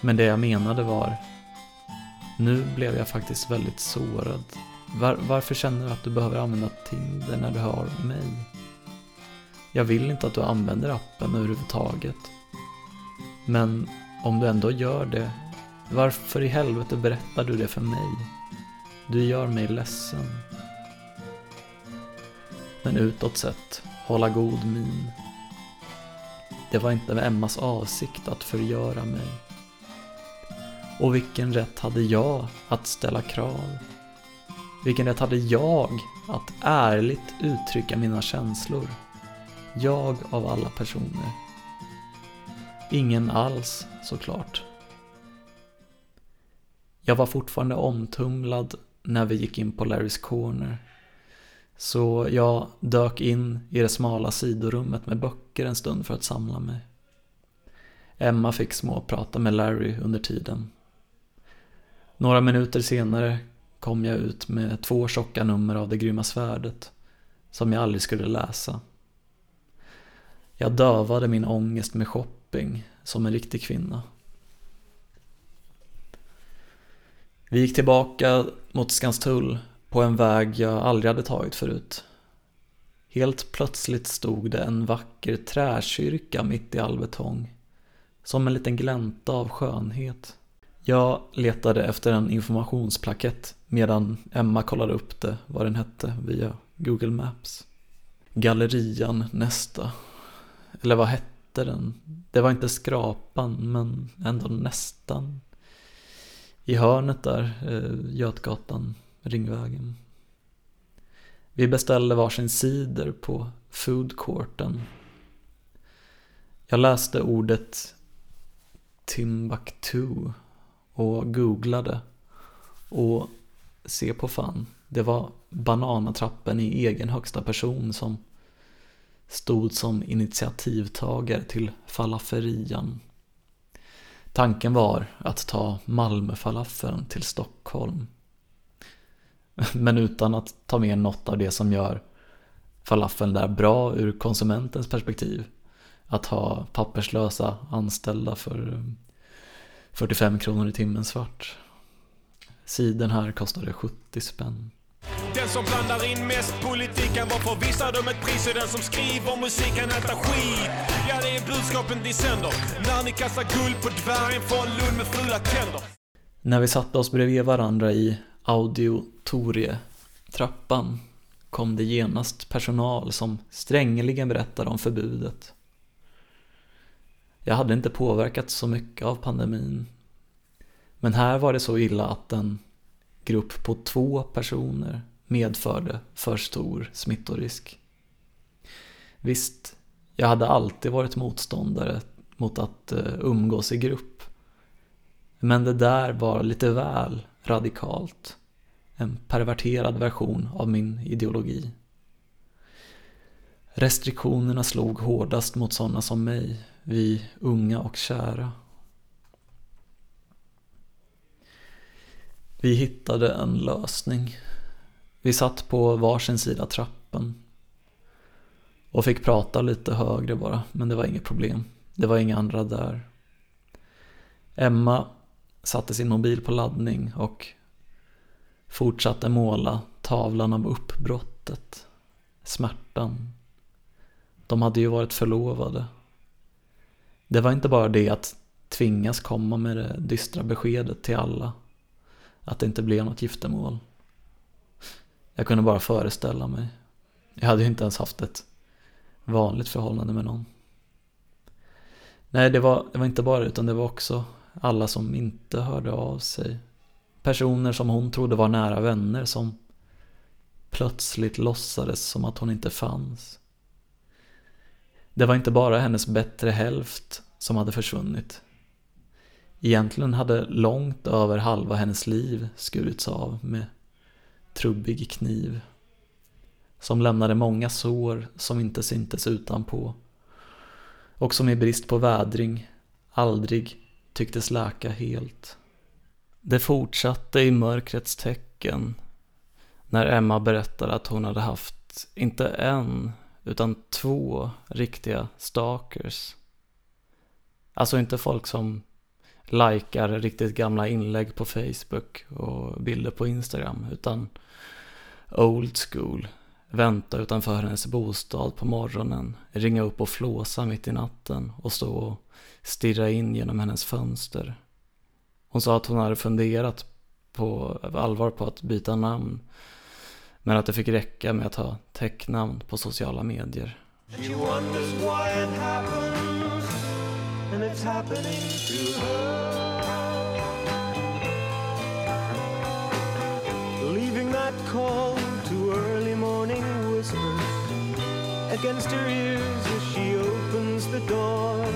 Men det jag menade var nu blev jag faktiskt väldigt sårad. Var, varför känner du att du behöver använda Tinder när du har mig? Jag vill inte att du använder appen överhuvudtaget. Men om du ändå gör det, varför i helvete berättar du det för mig? Du gör mig ledsen. Men utåt sett, hålla god min. Det var inte med Emmas avsikt att förgöra mig. Och vilken rätt hade jag att ställa krav? Vilken rätt hade jag att ärligt uttrycka mina känslor? Jag av alla personer. Ingen alls, såklart. Jag var fortfarande omtumlad när vi gick in på Larrys Corner. Så jag dök in i det smala sidorummet med böcker en stund för att samla mig. Emma fick småprata med Larry under tiden. Några minuter senare kom jag ut med två tjocka nummer av Det grymma svärdet som jag aldrig skulle läsa. Jag dövade min ångest med shopping som en riktig kvinna. Vi gick tillbaka mot Skanstull på en väg jag aldrig hade tagit förut. Helt plötsligt stod det en vacker träkyrka mitt i all betong. Som en liten glänta av skönhet. Jag letade efter en informationsplakett medan Emma kollade upp det, vad den hette, via Google Maps. Gallerian nästa. Eller vad hette den? Det var inte Skrapan, men ändå nästan. I hörnet där, eh, Götgatan, Ringvägen. Vi beställde varsin cider på foodcourten. Jag läste ordet Timbuktu och googlade. Och se på fan, det var bananatrappen i egen högsta person som stod som initiativtagare till falaferian. Tanken var att ta Malmöfalafeln till Stockholm. Men utan att ta med något av det som gör falafeln där bra ur konsumentens perspektiv. Att ha papperslösa anställda för 45 kronor i timmen svart. Siden här kostade 70 spänn. Den som blandar in mest politik kan vara förvissad om ett pris och den som skriver musik kan äta skit. Ja, det är budskapen de sänder. När ni kastar guld på dvärgen från Lund med fula tänder. När vi satte oss bredvid varandra i Audiotorietrappan kom det genast personal som strängeligen berättade om förbudet. Jag hade inte påverkats så mycket av pandemin. Men här var det så illa att en grupp på två personer medförde för stor smittorisk. Visst, jag hade alltid varit motståndare mot att eh, umgås i grupp. Men det där var lite väl radikalt. En perverterad version av min ideologi. Restriktionerna slog hårdast mot sådana som mig, vi unga och kära. Vi hittade en lösning. Vi satt på varsin sida trappen. Och fick prata lite högre bara, men det var inget problem. Det var inga andra där. Emma satte sin mobil på laddning och fortsatte måla tavlan av uppbrottet, smärtan. De hade ju varit förlovade. Det var inte bara det att tvingas komma med det dystra beskedet till alla. Att det inte blev något giftermål. Jag kunde bara föreställa mig. Jag hade ju inte ens haft ett vanligt förhållande med någon. Nej, det var, det var inte bara det, utan det var också alla som inte hörde av sig. Personer som hon trodde var nära vänner som plötsligt låtsades som att hon inte fanns. Det var inte bara hennes bättre hälft som hade försvunnit. Egentligen hade långt över halva hennes liv skurits av med trubbig kniv. Som lämnade många sår som inte syntes utanpå. Och som i brist på vädring aldrig tycktes läka helt. Det fortsatte i mörkrets tecken när Emma berättade att hon hade haft, inte en, utan två riktiga stalkers. Alltså inte folk som likar riktigt gamla inlägg på Facebook och bilder på Instagram, utan old school. Vänta utanför hennes bostad på morgonen, ringa upp och flåsa mitt i natten och stå och stirra in genom hennes fönster. Hon sa att hon hade funderat på allvar på att byta namn men att det fick räcka med att ha täcknamn på sociala medier. Leaving that call against her ears as she opens the door.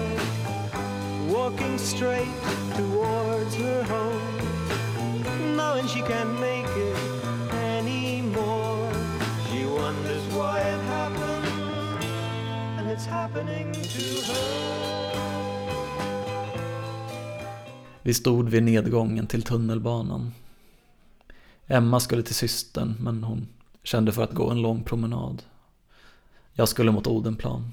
Walking straight towards her home, knowing she can't make it anymore. She wonders why it happened, and it's happening to her. Vi stod vid nedgången till tunnelbanan. Emma skulle till systern men hon kände för att gå en lång promenad. Jag skulle mot Odenplan.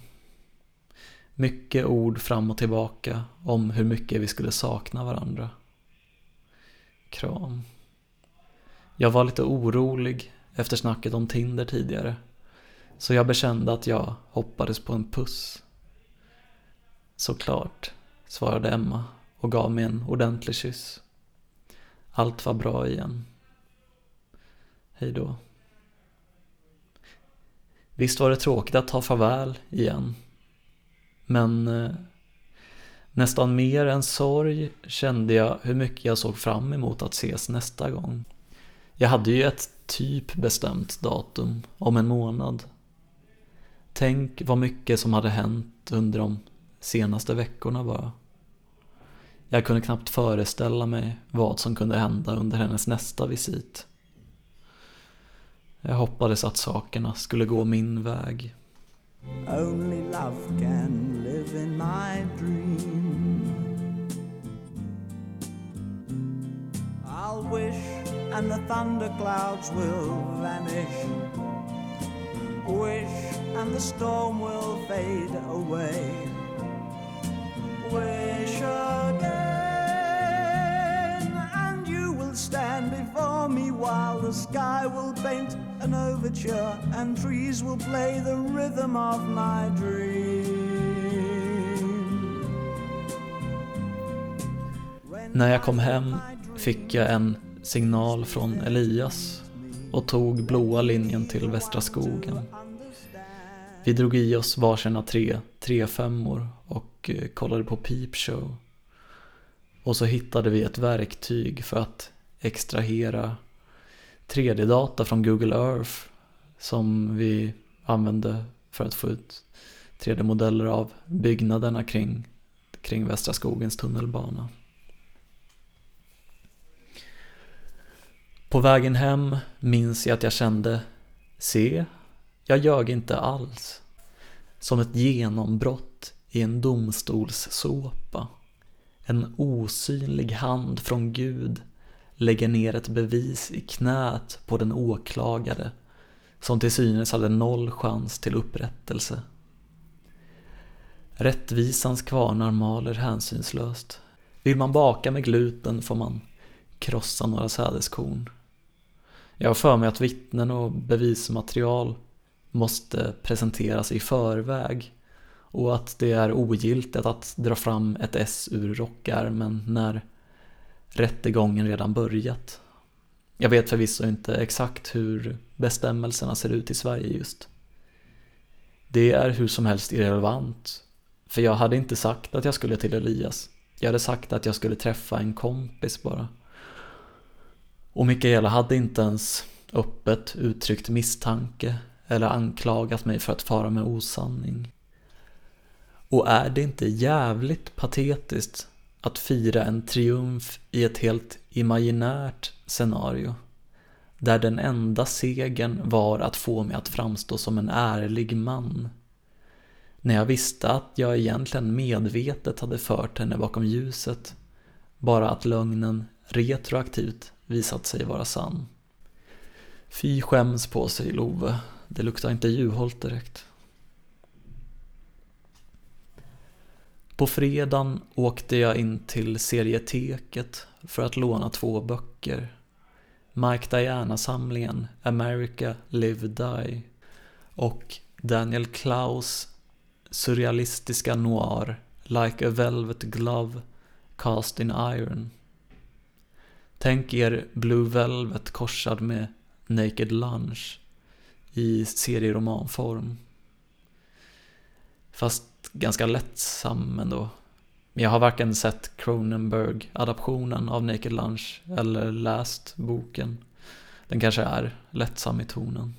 Mycket ord fram och tillbaka om hur mycket vi skulle sakna varandra. Kram. Jag var lite orolig efter snacket om Tinder tidigare. Så jag bekände att jag hoppades på en puss. Såklart, svarade Emma och gav mig en ordentlig kyss. Allt var bra igen. Hej då. Visst var det tråkigt att ta farväl igen. Men eh, nästan mer än sorg kände jag hur mycket jag såg fram emot att ses nästa gång. Jag hade ju ett typ bestämt datum om en månad. Tänk vad mycket som hade hänt under de senaste veckorna bara. Jag kunde knappt föreställa mig vad som kunde hända under hennes nästa visit. Jag hoppades att sakerna skulle gå min väg. Only love can live in my dream. I'll wish and the thunderclouds will vanish. Wish and the storm will fade away. Wish again, stand before me while the sky will paint an overture and trees will play the rhythm of my dream. När jag kom hem fick jag en signal från Elias och tog blåa linjen till Västra skogen. Vi drog i oss varsina tre, tre femmor och eh, kollade på Peep Show. Och så hittade vi ett verktyg för att extrahera 3D-data från Google Earth som vi använde för att få ut 3D-modeller av byggnaderna kring, kring Västra skogens tunnelbana. På vägen hem minns jag att jag kände, se, jag ljög inte alls. Som ett genombrott i en domstolssåpa. En osynlig hand från Gud lägger ner ett bevis i knät på den åklagade som till synes hade noll chans till upprättelse. Rättvisans kvarnar maler hänsynslöst. Vill man baka med gluten får man krossa några sädeskorn. Jag har för mig att vittnen och bevismaterial måste presenteras i förväg och att det är ogiltigt att dra fram ett S ur rockärmen när rättegången redan börjat. Jag vet förvisso inte exakt hur bestämmelserna ser ut i Sverige just. Det är hur som helst irrelevant, för jag hade inte sagt att jag skulle till Elias. Jag hade sagt att jag skulle träffa en kompis bara. Och Mikaela hade inte ens öppet uttryckt misstanke eller anklagat mig för att fara med osanning. Och är det inte jävligt patetiskt att fira en triumf i ett helt imaginärt scenario? Där den enda segern var att få mig att framstå som en ärlig man. När jag visste att jag egentligen medvetet hade fört henne bakom ljuset. Bara att lögnen retroaktivt visat sig vara sann. Fy skäms på sig Love, det luktar inte Juholt direkt. På fredagen åkte jag in till serieteket för att låna två böcker. Mike Diana-samlingen America Live Die och Daniel Klaus surrealistiska noir Like a Velvet Glove Cast in Iron. Tänk er Blue Velvet korsad med Naked Lunch i serieromanform. Fast ganska lättsam ändå. Men Jag har varken sett Cronenberg-adaptionen av Naked Lunch eller läst boken. Den kanske är lättsam i tonen.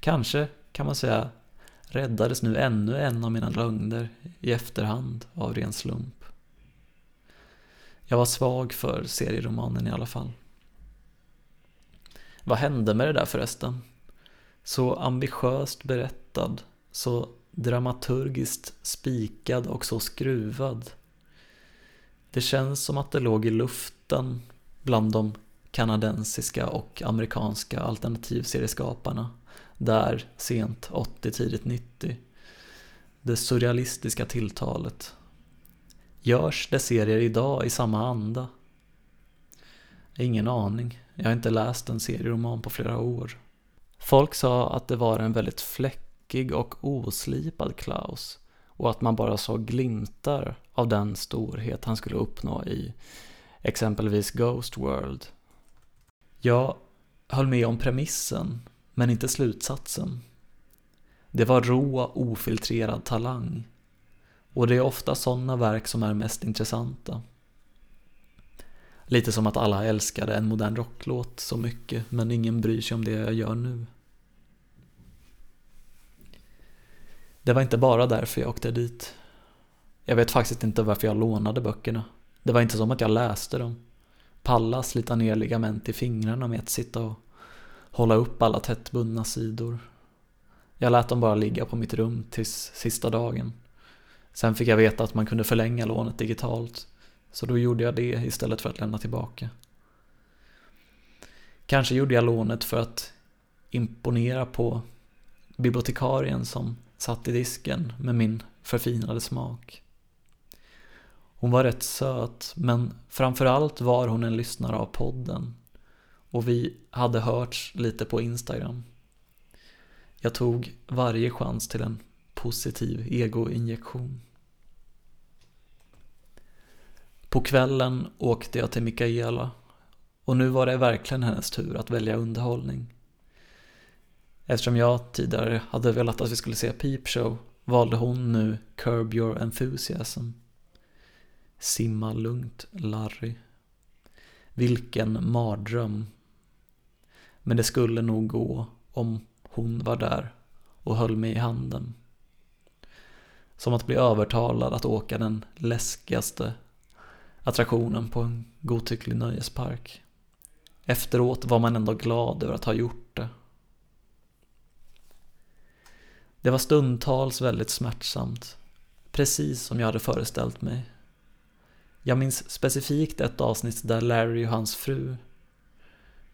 Kanske kan man säga räddades nu ännu en av mina lögner i efterhand av ren slump. Jag var svag för serieromanen i alla fall. Vad hände med det där förresten? Så ambitiöst berättad, så dramaturgiskt spikad och så skruvad. Det känns som att det låg i luften bland de kanadensiska och amerikanska alternativserieskaparna där sent 80, tidigt 90. Det surrealistiska tilltalet. Görs det serier idag i samma anda? Ingen aning. Jag har inte läst en serieroman på flera år. Folk sa att det var en väldigt fläckig och oslipad Klaus och att man bara såg glimtar av den storhet han skulle uppnå i exempelvis Ghost World. Jag höll med om premissen, men inte slutsatsen. Det var rå, ofiltrerad talang. Och det är ofta sådana verk som är mest intressanta. Lite som att alla älskade en modern rocklåt så mycket, men ingen bryr sig om det jag gör nu. Det var inte bara därför jag åkte dit. Jag vet faktiskt inte varför jag lånade böckerna. Det var inte som att jag läste dem. Palla slita ner ligament i fingrarna med att sitta och hålla upp alla tättbundna sidor. Jag lät dem bara ligga på mitt rum tills sista dagen. Sen fick jag veta att man kunde förlänga lånet digitalt, så då gjorde jag det istället för att lämna tillbaka. Kanske gjorde jag lånet för att imponera på bibliotekarien som satt i disken med min förfinade smak. Hon var rätt söt, men framförallt var hon en lyssnare av podden. Och vi hade hörts lite på Instagram. Jag tog varje chans till en positiv egoinjektion. På kvällen åkte jag till Mikaela och nu var det verkligen hennes tur att välja underhållning. Eftersom jag tidigare hade velat att vi skulle se Peep Show valde hon nu Curb Your Enthusiasm. Simma lugnt, Larry. Vilken mardröm. Men det skulle nog gå om hon var där och höll mig i handen. Som att bli övertalad att åka den läskigaste attraktionen på en godtycklig nöjespark. Efteråt var man ändå glad över att ha gjort det. Var stundtals väldigt smärtsamt. Precis som jag hade föreställt mig. Jag minns specifikt ett avsnitt där Larry och hans fru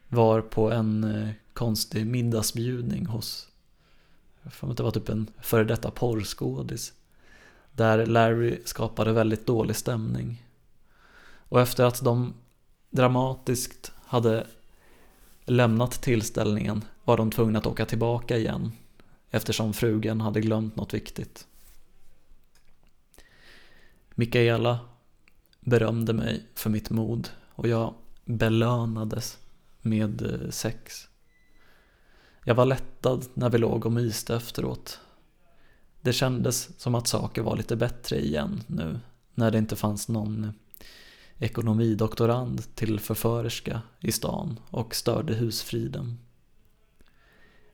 var på en eh, konstig middagsbjudning hos, jag får det var typ en före detta porrskådis. Där Larry skapade väldigt dålig stämning. Och efter att de dramatiskt hade lämnat tillställningen var de tvungna att åka tillbaka igen eftersom frugan hade glömt något viktigt. Mikaela berömde mig för mitt mod och jag belönades med eh, sex. Jag var lättad när vi låg och myste efteråt. Det kändes som att saker var lite bättre igen nu när det inte fanns någon ekonomidoktorand till förförerska i stan och störde husfriden.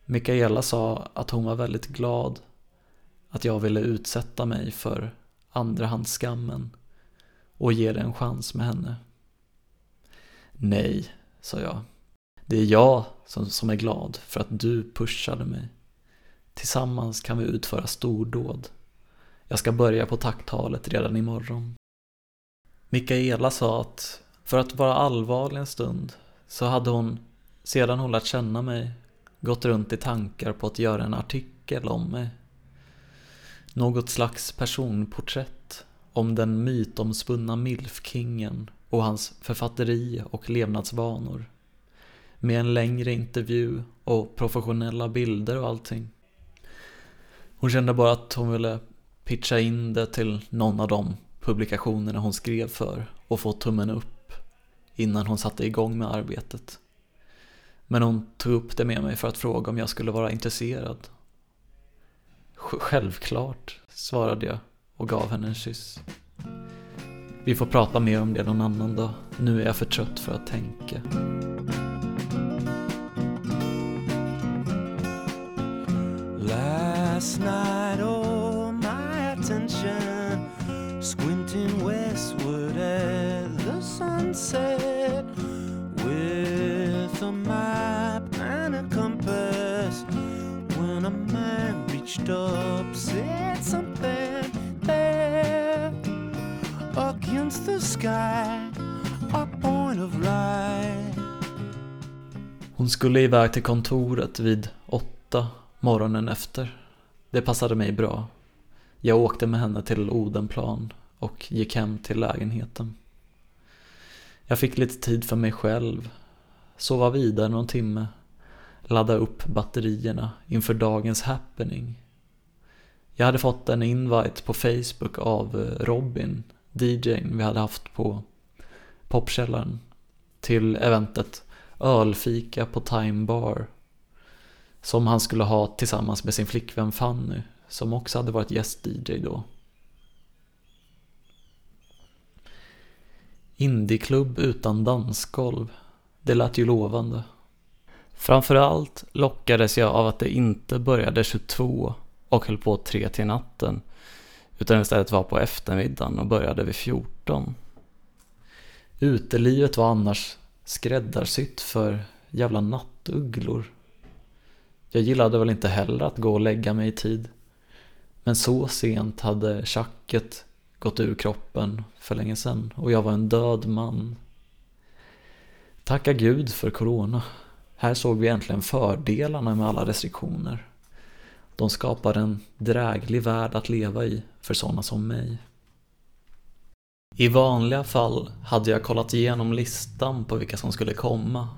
Mikaela sa att hon var väldigt glad att jag ville utsätta mig för andrahandsskammen och ge det en chans med henne. Nej, sa jag. Det är jag som, som är glad för att du pushade mig. Tillsammans kan vi utföra stordåd. Jag ska börja på tacktalet redan imorgon. Mikaela sa att för att vara allvarlig en stund så hade hon, sedan hon lärt känna mig, gått runt i tankar på att göra en artikel om mig. Något slags personporträtt om den mytomspunna milfkingen och hans författeri och levnadsvanor. Med en längre intervju och professionella bilder och allting. Hon kände bara att hon ville pitcha in det till någon av de publikationerna hon skrev för och få tummen upp innan hon satte igång med arbetet. Men hon tog upp det med mig för att fråga om jag skulle vara intresserad. Självklart, svarade jag och gav henne en kyss. Vi får prata mer om det någon annan dag. Nu är jag för trött för att tänka. Last night, oh, man up, said something there against the sky, a point of light. Hon skulle iväg till kontoret vid åtta morgonen efter. Det passade mig bra. Jag åkte med henne till Odenplan och gick hem till lägenheten. Jag fick lite tid för mig själv, sova vidare någon timme, ladda upp batterierna inför dagens happening. Jag hade fått en invite på Facebook av eh, Robin, DJn vi hade haft på Popkällaren, till eventet Ölfika på Time Bar som han skulle ha tillsammans med sin flickvän Fanny, som också hade varit gäst-DJ då. Indieklubb utan dansgolv, det lät ju lovande. Framförallt lockades jag av att det inte började 22 och höll på tre till natten, utan istället var på eftermiddagen och började vid 14. Utelivet var annars skräddarsytt för jävla nattugglor. Jag gillade väl inte heller att gå och lägga mig i tid. Men så sent hade tjacket gått ur kroppen för länge sedan och jag var en död man. Tacka gud för corona. Här såg vi äntligen fördelarna med alla restriktioner. De skapar en dräglig värld att leva i för sådana som mig. I vanliga fall hade jag kollat igenom listan på vilka som skulle komma.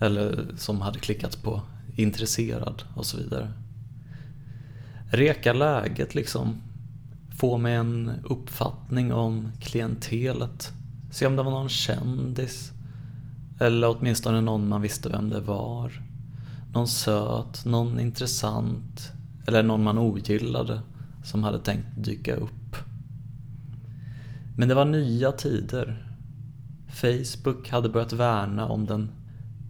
Eller som hade klickat på intresserad och så vidare. Reka läget liksom. Få mig en uppfattning om klientelet. Se om det var någon kändis. Eller åtminstone någon man visste vem det var. Någon söt, någon intressant. Eller någon man ogillade som hade tänkt dyka upp. Men det var nya tider. Facebook hade börjat värna om den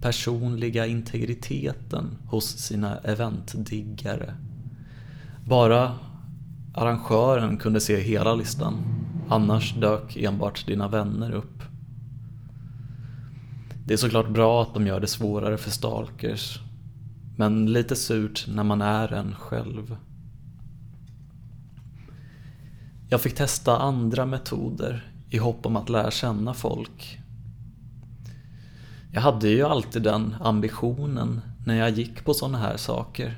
personliga integriteten hos sina eventdiggare. Bara arrangören kunde se hela listan, annars dök enbart dina vänner upp. Det är såklart bra att de gör det svårare för stalkers, men lite surt när man är en själv. Jag fick testa andra metoder i hopp om att lära känna folk jag hade ju alltid den ambitionen när jag gick på sådana här saker.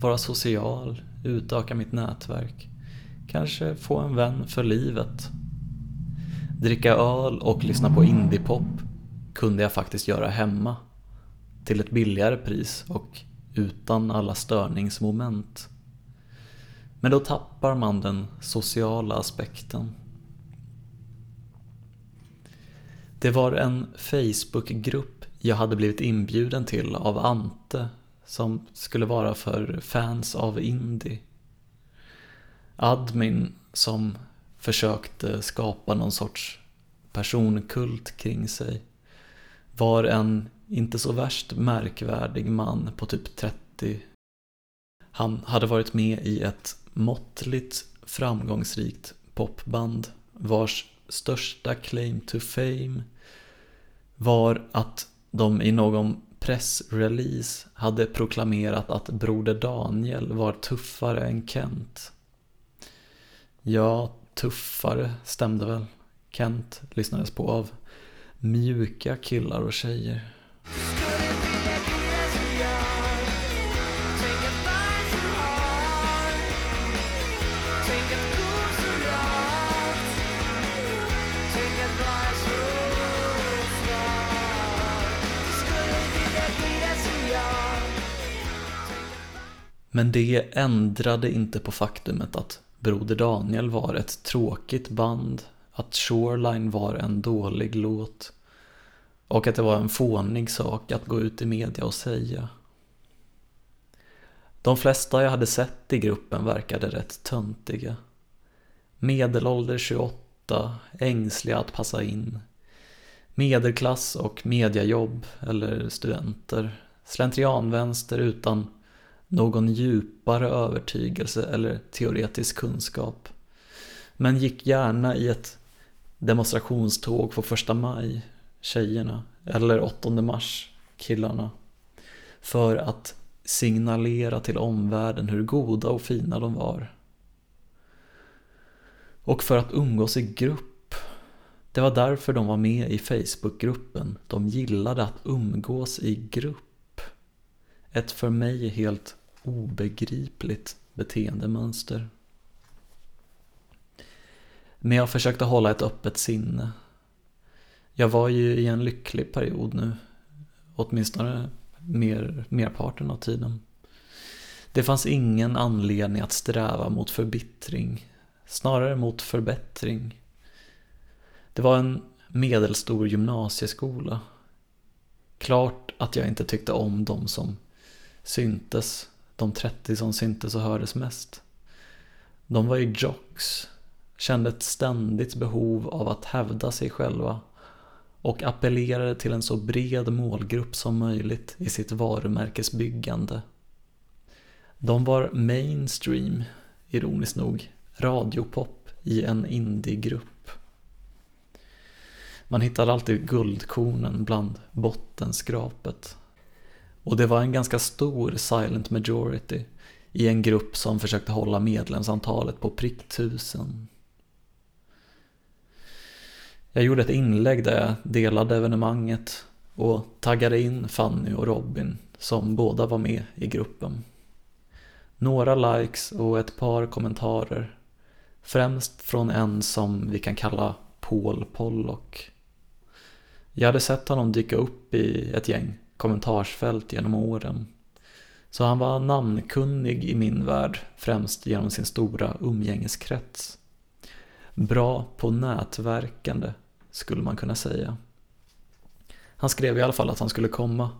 Vara social, utöka mitt nätverk. Kanske få en vän för livet. Dricka öl och lyssna på indiepop kunde jag faktiskt göra hemma till ett billigare pris och utan alla störningsmoment. Men då tappar man den sociala aspekten. Det var en Facebookgrupp jag hade blivit inbjuden till av Ante som skulle vara för fans av indie. Admin som försökte skapa någon sorts personkult kring sig var en inte så värst märkvärdig man på typ 30. Han hade varit med i ett måttligt framgångsrikt popband vars största claim to fame var att de i någon pressrelease hade proklamerat att Broder Daniel var tuffare än Kent. Ja, tuffare stämde väl. Kent lyssnades på av mjuka killar och tjejer. Men det ändrade inte på faktumet att Broder Daniel var ett tråkigt band, att Shoreline var en dålig låt och att det var en fånig sak att gå ut i media och säga. De flesta jag hade sett i gruppen verkade rätt töntiga. Medelålder 28, ängsliga att passa in. Medelklass och mediajobb eller studenter. Slentrianvänster utan någon djupare övertygelse eller teoretisk kunskap. Men gick gärna i ett demonstrationståg på första maj, tjejerna, eller 8 mars, killarna. För att signalera till omvärlden hur goda och fina de var. Och för att umgås i grupp. Det var därför de var med i Facebookgruppen. De gillade att umgås i grupp. Ett för mig helt obegripligt beteendemönster. Men jag försökte hålla ett öppet sinne. Jag var ju i en lycklig period nu. Åtminstone mer, merparten av tiden. Det fanns ingen anledning att sträva mot förbittring. Snarare mot förbättring. Det var en medelstor gymnasieskola. Klart att jag inte tyckte om de som syntes, de 30 som syntes och hördes mest. De var ju jocks, kände ett ständigt behov av att hävda sig själva och appellerade till en så bred målgrupp som möjligt i sitt varumärkesbyggande. De var mainstream, ironiskt nog, radiopop i en indiegrupp. Man hittade alltid guldkornen bland bottenskrapet. Och det var en ganska stor silent majority i en grupp som försökte hålla medlemsantalet på prick tusen. Jag gjorde ett inlägg där jag delade evenemanget och taggade in Fanny och Robin som båda var med i gruppen. Några likes och ett par kommentarer. Främst från en som vi kan kalla Paul Pollock. Jag hade sett honom dyka upp i ett gäng kommentarsfält genom åren. Så han var namnkunnig i min värld, främst genom sin stora umgängeskrets. Bra på nätverkande, skulle man kunna säga. Han skrev i alla fall att han skulle komma.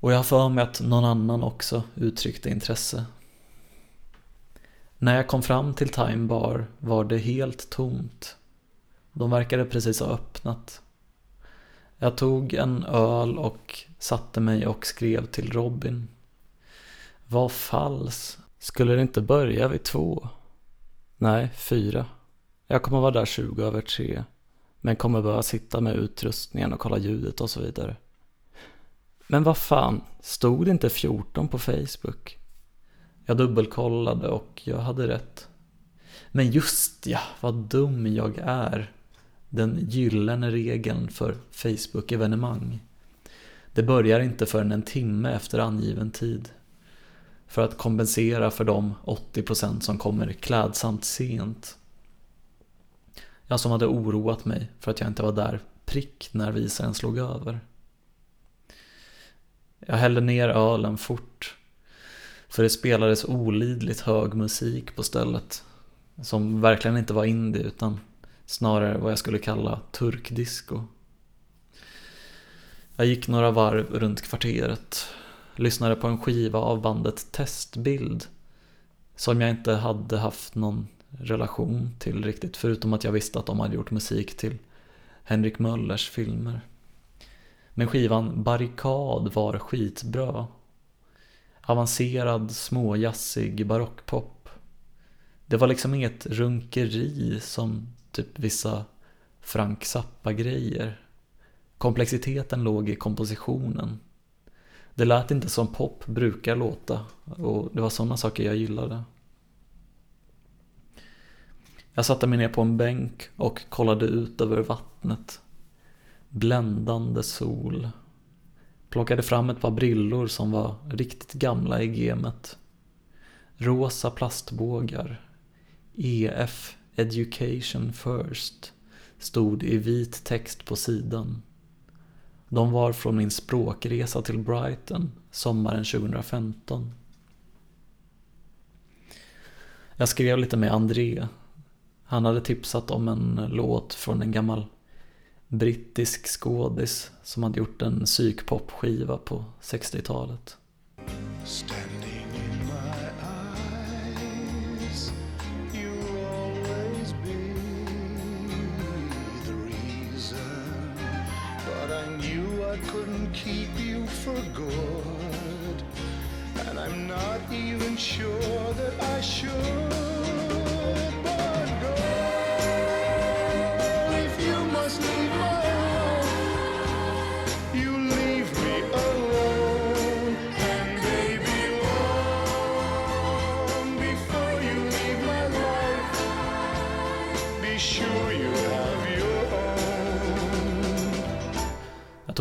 Och jag har för mig att någon annan också uttryckte intresse. När jag kom fram till Time Bar var det helt tomt. De verkade precis ha öppnat. Jag tog en öl och satte mig och skrev till Robin. Vad falls. Skulle det inte börja vid två? Nej, fyra. Jag kommer vara där 20 över tre. Men kommer behöva sitta med utrustningen och kolla ljudet och så vidare. Men vad fan, stod det inte 14 på Facebook? Jag dubbelkollade och jag hade rätt. Men just ja, vad dum jag är den gyllene regeln för Facebook-evenemang. Det börjar inte förrän en timme efter angiven tid. För att kompensera för de 80% som kommer klädsamt sent. Jag som hade oroat mig för att jag inte var där prick när visaren slog över. Jag hällde ner ölen fort. För det spelades olidligt hög musik på stället. Som verkligen inte var indie utan Snarare vad jag skulle kalla turkdisco. Jag gick några varv runt kvarteret. Lyssnade på en skiva av bandet Testbild. Som jag inte hade haft någon relation till riktigt. Förutom att jag visste att de hade gjort musik till Henrik Möllers filmer. Men skivan Barrikad var skitbra. Avancerad, småjazzig barockpop. Det var liksom inget runkeri som typ vissa Frank Zappa-grejer. Komplexiteten låg i kompositionen. Det lät inte som pop brukar låta och det var sådana saker jag gillade. Jag satte mig ner på en bänk och kollade ut över vattnet. Bländande sol. Plockade fram ett par brillor som var riktigt gamla i gemet. Rosa plastbågar. EF Education First stod i vit text på sidan. De var från min språkresa till Brighton sommaren 2015. Jag skrev lite med André. Han hade tipsat om en låt från en gammal brittisk skådis som hade gjort en psykpopskiva på 60-talet. Standing in my eyes, you always the reason. But I knew I couldn't keep you for good, and I'm not even sure that I should.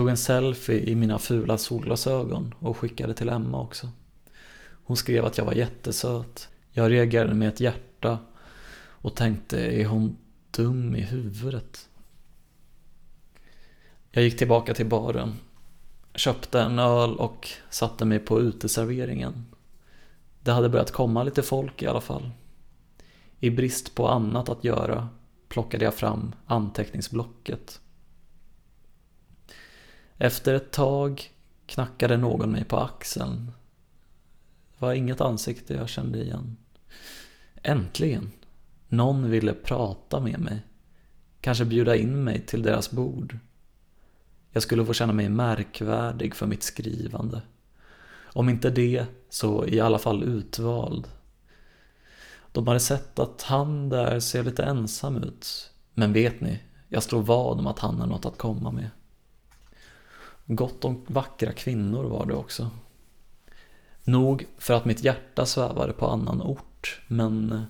Tog en selfie i mina fula solglasögon och skickade till Emma också. Hon skrev att jag var jättesöt. Jag reagerade med ett hjärta och tänkte, är hon dum i huvudet? Jag gick tillbaka till baren, köpte en öl och satte mig på uteserveringen. Det hade börjat komma lite folk i alla fall. I brist på annat att göra plockade jag fram anteckningsblocket. Efter ett tag knackade någon mig på axeln. Det var inget ansikte jag kände igen. Äntligen! Någon ville prata med mig. Kanske bjuda in mig till deras bord. Jag skulle få känna mig märkvärdig för mitt skrivande. Om inte det, så i alla fall utvald. De hade sett att han där ser lite ensam ut. Men vet ni, jag slår vad om att han har något att komma med. Gott om vackra kvinnor var det också. Nog för att mitt hjärta svävade på annan ort, men eh,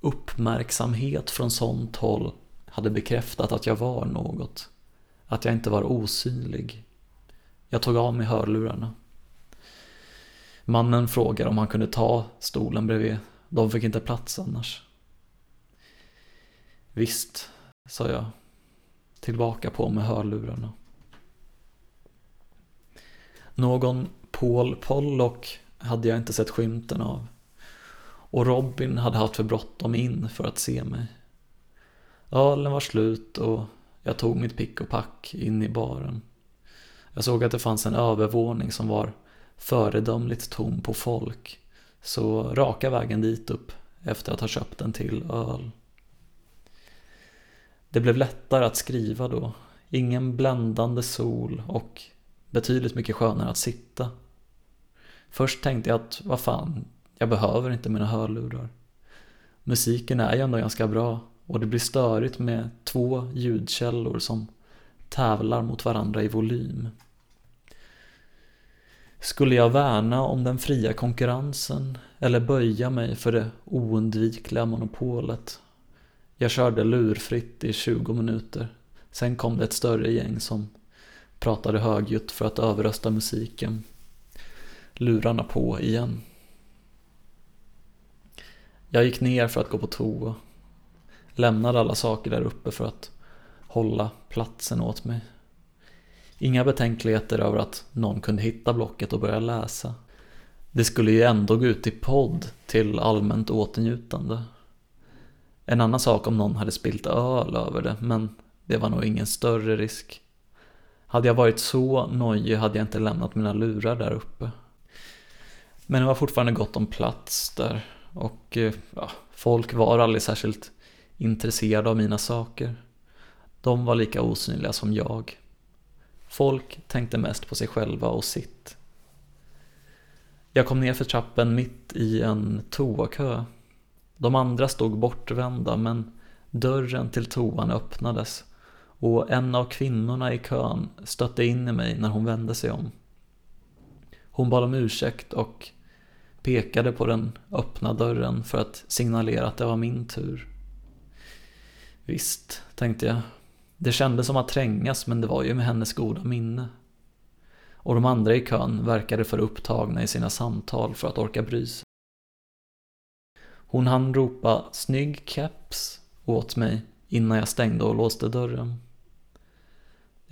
uppmärksamhet från sånt håll hade bekräftat att jag var något. Att jag inte var osynlig. Jag tog av mig hörlurarna. Mannen frågade om han kunde ta stolen bredvid. De fick inte plats annars. Visst, sa jag. Tillbaka på med hörlurarna. Någon Paul Pollock hade jag inte sett skymten av. Och Robin hade haft för bråttom in för att se mig. Ölen var slut och jag tog mitt pick och pack in i baren. Jag såg att det fanns en övervåning som var föredömligt tom på folk. Så raka vägen dit upp efter att ha köpt en till öl. Det blev lättare att skriva då. Ingen bländande sol och betydligt mycket skönare att sitta. Först tänkte jag att, vad fan, jag behöver inte mina hörlurar. Musiken är ju ändå ganska bra och det blir störigt med två ljudkällor som tävlar mot varandra i volym. Skulle jag värna om den fria konkurrensen eller böja mig för det oundvikliga monopolet? Jag körde lurfritt i 20 minuter. Sen kom det ett större gäng som pratade högljutt för att överrösta musiken. Lurarna på igen. Jag gick ner för att gå på toa. Lämnade alla saker där uppe för att hålla platsen åt mig. Inga betänkligheter över att någon kunde hitta blocket och börja läsa. Det skulle ju ändå gå ut i podd till allmänt åtnjutande. En annan sak om någon hade spilt öl över det, men det var nog ingen större risk. Hade jag varit så nojig hade jag inte lämnat mina lurar där uppe. Men det var fortfarande gott om plats där och eh, ja, folk var aldrig särskilt intresserade av mina saker. De var lika osynliga som jag. Folk tänkte mest på sig själva och sitt. Jag kom ner för trappen mitt i en toakö. De andra stod bortvända men dörren till toan öppnades och en av kvinnorna i kön stötte in i mig när hon vände sig om. Hon bad om ursäkt och pekade på den öppna dörren för att signalera att det var min tur. Visst, tänkte jag. Det kändes som att trängas men det var ju med hennes goda minne. Och de andra i kön verkade för upptagna i sina samtal för att orka bry sig. Hon hann ropa “snygg keps” åt mig innan jag stängde och låste dörren.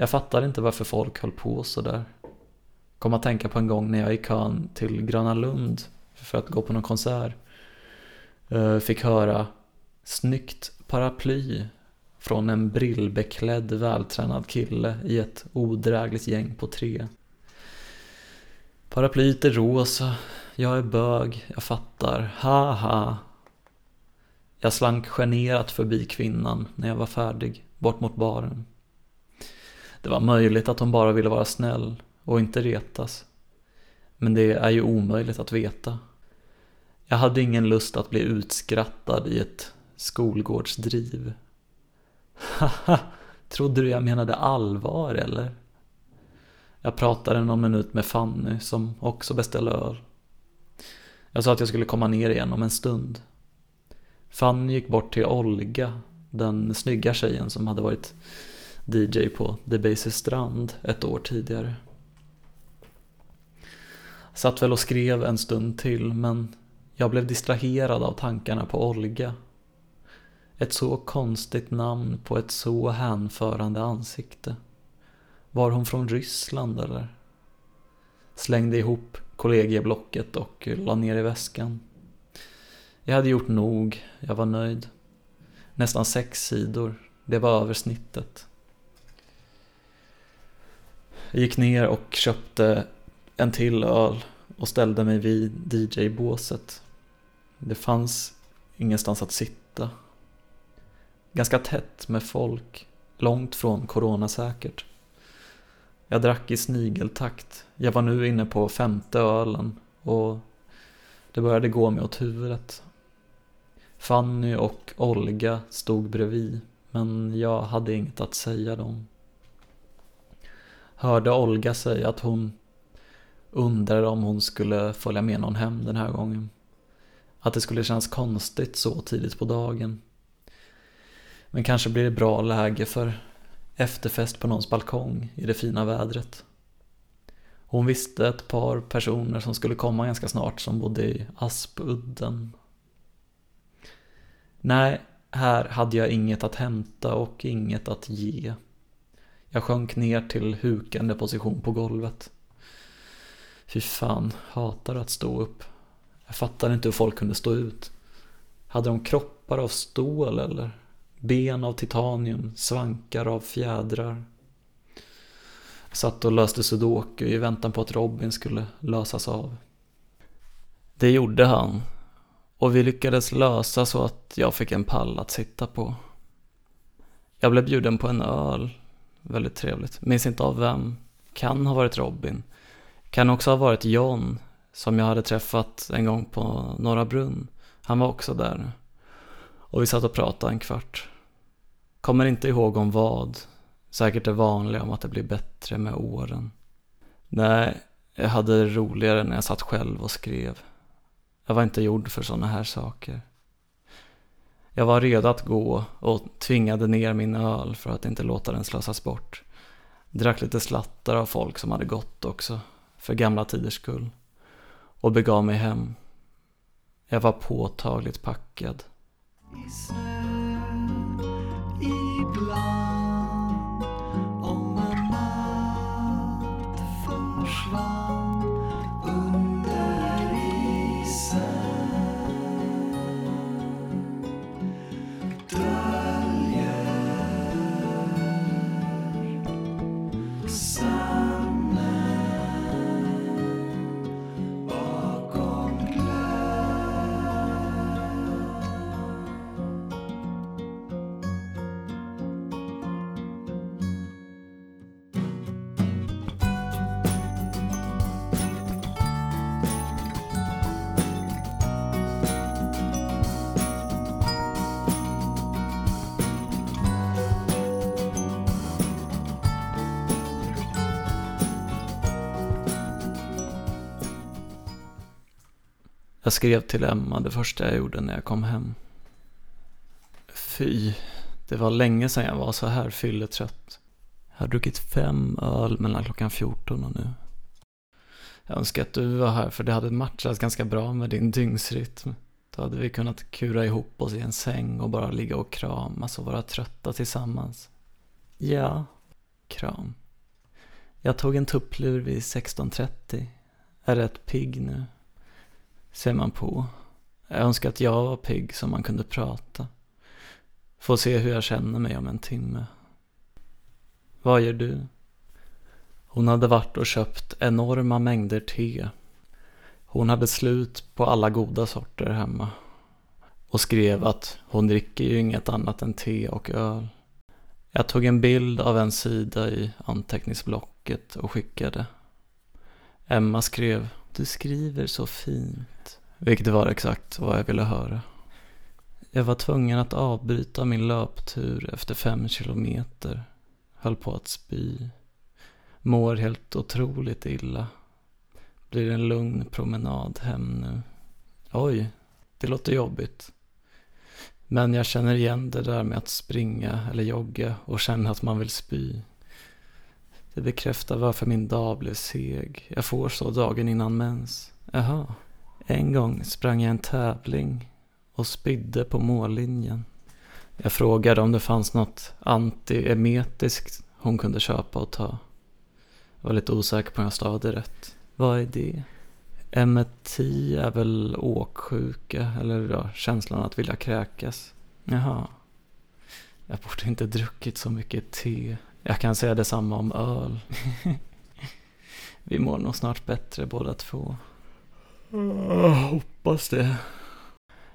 Jag fattade inte varför folk höll på sådär. Kom att tänka på en gång när jag i kön till Gröna Lund för att gå på någon konsert eh, fick höra “snyggt paraply” från en brillbeklädd vältränad kille i ett odrägligt gäng på tre. Paraplyet är rosa, jag är bög, jag fattar, haha. Jag slank generat förbi kvinnan när jag var färdig, bort mot baren. Det var möjligt att hon bara ville vara snäll och inte retas. Men det är ju omöjligt att veta. Jag hade ingen lust att bli utskrattad i ett skolgårdsdriv. Haha, trodde du jag menade allvar eller? Jag pratade någon minut med Fanny som också beställde öl. Jag sa att jag skulle komma ner igen om en stund. Fanny gick bort till Olga, den snygga tjejen som hade varit DJ på Debaser Strand ett år tidigare. Satt väl och skrev en stund till men jag blev distraherad av tankarna på Olga. Ett så konstigt namn på ett så hänförande ansikte. Var hon från Ryssland eller? Slängde ihop kollegieblocket och la ner i väskan. Jag hade gjort nog, jag var nöjd. Nästan sex sidor, det var översnittet. Jag gick ner och köpte en till öl och ställde mig vid DJ-båset. Det fanns ingenstans att sitta. Ganska tätt med folk, långt från coronasäkert. Jag drack i snigeltakt. Jag var nu inne på femte ölen och det började gå mig åt huvudet. Fanny och Olga stod bredvid, men jag hade inget att säga dem. Hörde Olga säga att hon undrade om hon skulle följa med någon hem den här gången. Att det skulle kännas konstigt så tidigt på dagen. Men kanske blir det bra läge för efterfest på någons balkong i det fina vädret. Hon visste ett par personer som skulle komma ganska snart som bodde i Aspudden. Nej, här hade jag inget att hämta och inget att ge. Jag sjönk ner till hukande position på golvet. Fy fan, hatar att stå upp. Jag fattade inte hur folk kunde stå ut. Hade de kroppar av stål eller? Ben av titanium, svankar av fjädrar. Satt och löste sudoku i väntan på att Robin skulle lösas av. Det gjorde han. Och vi lyckades lösa så att jag fick en pall att sitta på. Jag blev bjuden på en öl. Väldigt trevligt. Minns inte av vem. Kan ha varit Robin. Kan också ha varit John, som jag hade träffat en gång på Norra Brunn. Han var också där. Och vi satt och pratade en kvart. Kommer inte ihåg om vad. Säkert det vanliga om att det blir bättre med åren. Nej, jag hade det roligare när jag satt själv och skrev. Jag var inte gjord för sådana här saker. Jag var redo att gå och tvingade ner min öl för att inte låta den slösas bort. Drack lite slattar av folk som hade gått också, för gamla tiders skull. Och begav mig hem. Jag var påtagligt packad. I snö ibland om en natt försvann Jag skrev till Emma det första jag gjorde när jag kom hem. Fy, det var länge sedan jag var så här fylletrött. Jag har druckit fem öl mellan klockan 14 och nu. Jag önskar att du var här för det hade matchat ganska bra med din dygnsrytm. Då hade vi kunnat kura ihop oss i en säng och bara ligga och kramas och vara trötta tillsammans. Ja, kram. Jag tog en tupplur vid 16.30. Är rätt pigg nu. Ser man på. Jag önskar att jag var pigg så man kunde prata. Få se hur jag känner mig om en timme. Vad gör du? Hon hade varit och köpt enorma mängder te. Hon hade slut på alla goda sorter hemma. Och skrev att hon dricker ju inget annat än te och öl. Jag tog en bild av en sida i anteckningsblocket och skickade. Emma skrev, du skriver så fint. Vilket var exakt vad jag ville höra. Jag var tvungen att avbryta min löptur efter fem kilometer. Höll på att spy. Mår helt otroligt illa. Blir en lugn promenad hem nu. Oj, det låter jobbigt. Men jag känner igen det där med att springa eller jogga och känna att man vill spy. Det bekräftar varför min dag blev seg. Jag får så dagen innan mens. Jaha. En gång sprang jag en tävling och spydde på mållinjen. Jag frågade om det fanns något antiemetiskt hon kunde köpa och ta. Jag var lite osäker på om jag stavade rätt. Vad är det? Emeti är väl åksjuka eller ja, känslan att vilja kräkas. Jaha. Jag borde inte druckit så mycket te. Jag kan säga detsamma om öl. Vi mår nog snart bättre båda två. Jag hoppas det.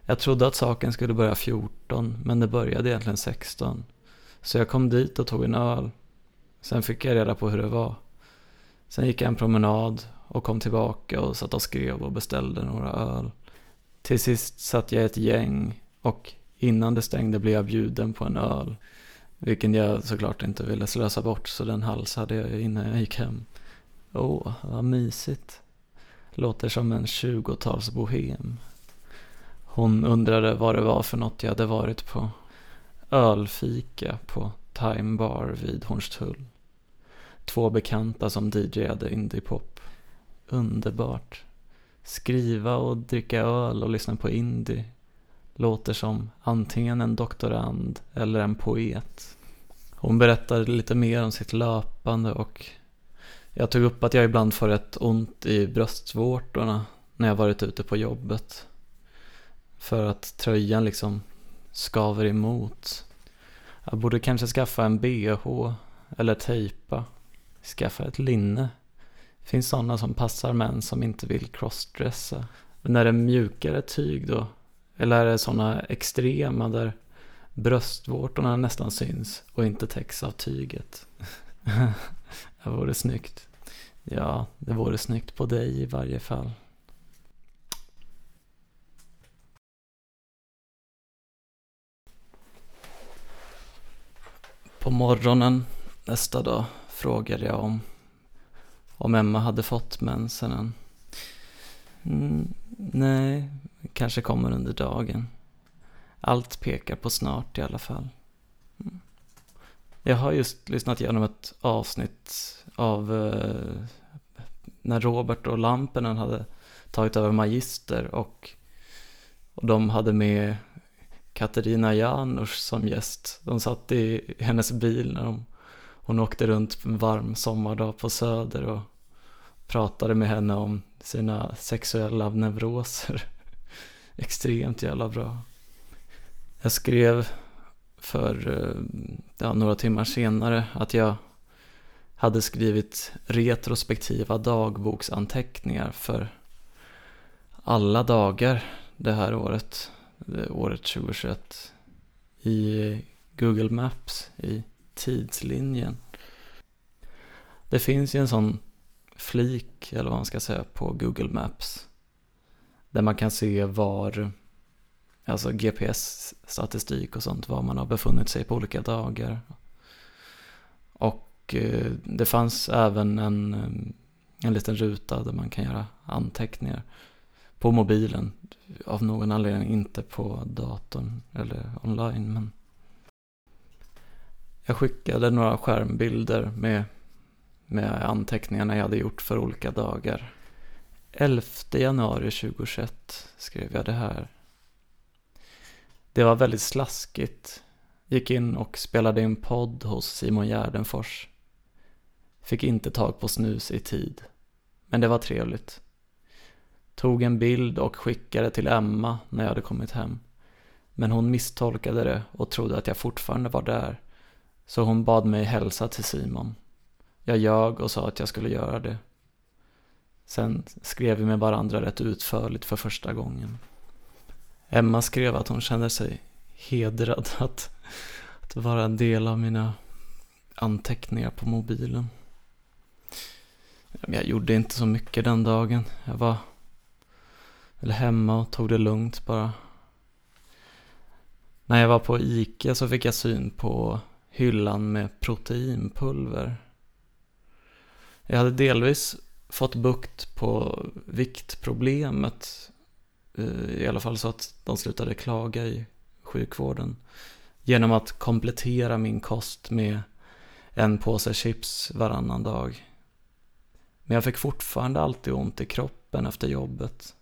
Jag trodde att saken skulle börja 14, men det började egentligen 16. Så jag kom dit och tog en öl. Sen fick jag reda på hur det var. Sen gick jag en promenad och kom tillbaka och satt och skrev och beställde några öl. Till sist satt jag i ett gäng och innan det stängde blev jag bjuden på en öl. Vilken jag såklart inte ville slösa bort så den halsade jag innan jag gick hem. Åh, vad mysigt. Låter som en tjugotalsbohem. Hon undrade vad det var för något jag hade varit på. Ölfika på Time Bar vid Hornstull. Två bekanta som DJade indiepop. Underbart. Skriva och dricka öl och lyssna på indie låter som antingen en doktorand eller en poet. Hon berättade lite mer om sitt löpande och jag tog upp att jag ibland får rätt ont i bröstvårtorna när jag varit ute på jobbet. För att tröjan liksom skaver emot. Jag borde kanske skaffa en bh eller tejpa. Skaffa ett linne. Det finns sådana som passar män som inte vill crossdressa. Men när det är mjukare tyg då? Eller är det sådana extrema där bröstvårtorna nästan syns och inte täcks av tyget? det vore snyggt. Ja, det vore snyggt på dig i varje fall. På morgonen nästa dag frågade jag om, om Emma hade fått mensen än. Mm, nej, kanske kommer under dagen. Allt pekar på snart i alla fall. Mm. Jag har just lyssnat igenom ett avsnitt av eh, när Robert och Lampinen hade tagit över Magister och, och de hade med Katarina Janouch som gäst. De satt i hennes bil när de, hon åkte runt en varm sommardag på Söder och pratade med henne om sina sexuella neuroser. Extremt jävla bra. Jag skrev för eh, ja, några timmar senare att jag hade skrivit retrospektiva dagboksanteckningar för alla dagar det här året, det året 2021, i Google Maps, i tidslinjen. Det finns ju en sån flik, eller vad man ska säga, på Google Maps. Där man kan se var, alltså GPS-statistik och sånt, var man har befunnit sig på olika dagar. Och eh, det fanns även en, eh, en liten ruta där man kan göra anteckningar på mobilen. Av någon anledning inte på datorn eller online. Men jag skickade några skärmbilder med, med anteckningarna jag hade gjort för olika dagar. 11 januari 2021 skrev jag det här. Det var väldigt slaskigt. Gick in och spelade in podd hos Simon Gärdenfors. Fick inte tag på snus i tid. Men det var trevligt. Tog en bild och skickade till Emma när jag hade kommit hem. Men hon misstolkade det och trodde att jag fortfarande var där. Så hon bad mig hälsa till Simon. Jag ljög och sa att jag skulle göra det. Sen skrev vi med varandra rätt utförligt för första gången. Emma skrev att hon kände sig hedrad att, att vara en del av mina anteckningar på mobilen. Jag gjorde inte så mycket den dagen. Jag var eller hemma och tog det lugnt bara. När jag var på Ica så fick jag syn på hyllan med proteinpulver. Jag hade delvis fått bukt på viktproblemet. Eh, I alla fall så att de slutade klaga i sjukvården. Genom att komplettera min kost med en påse chips varannan dag. Men jag fick fortfarande alltid ont i kroppen efter jobbet.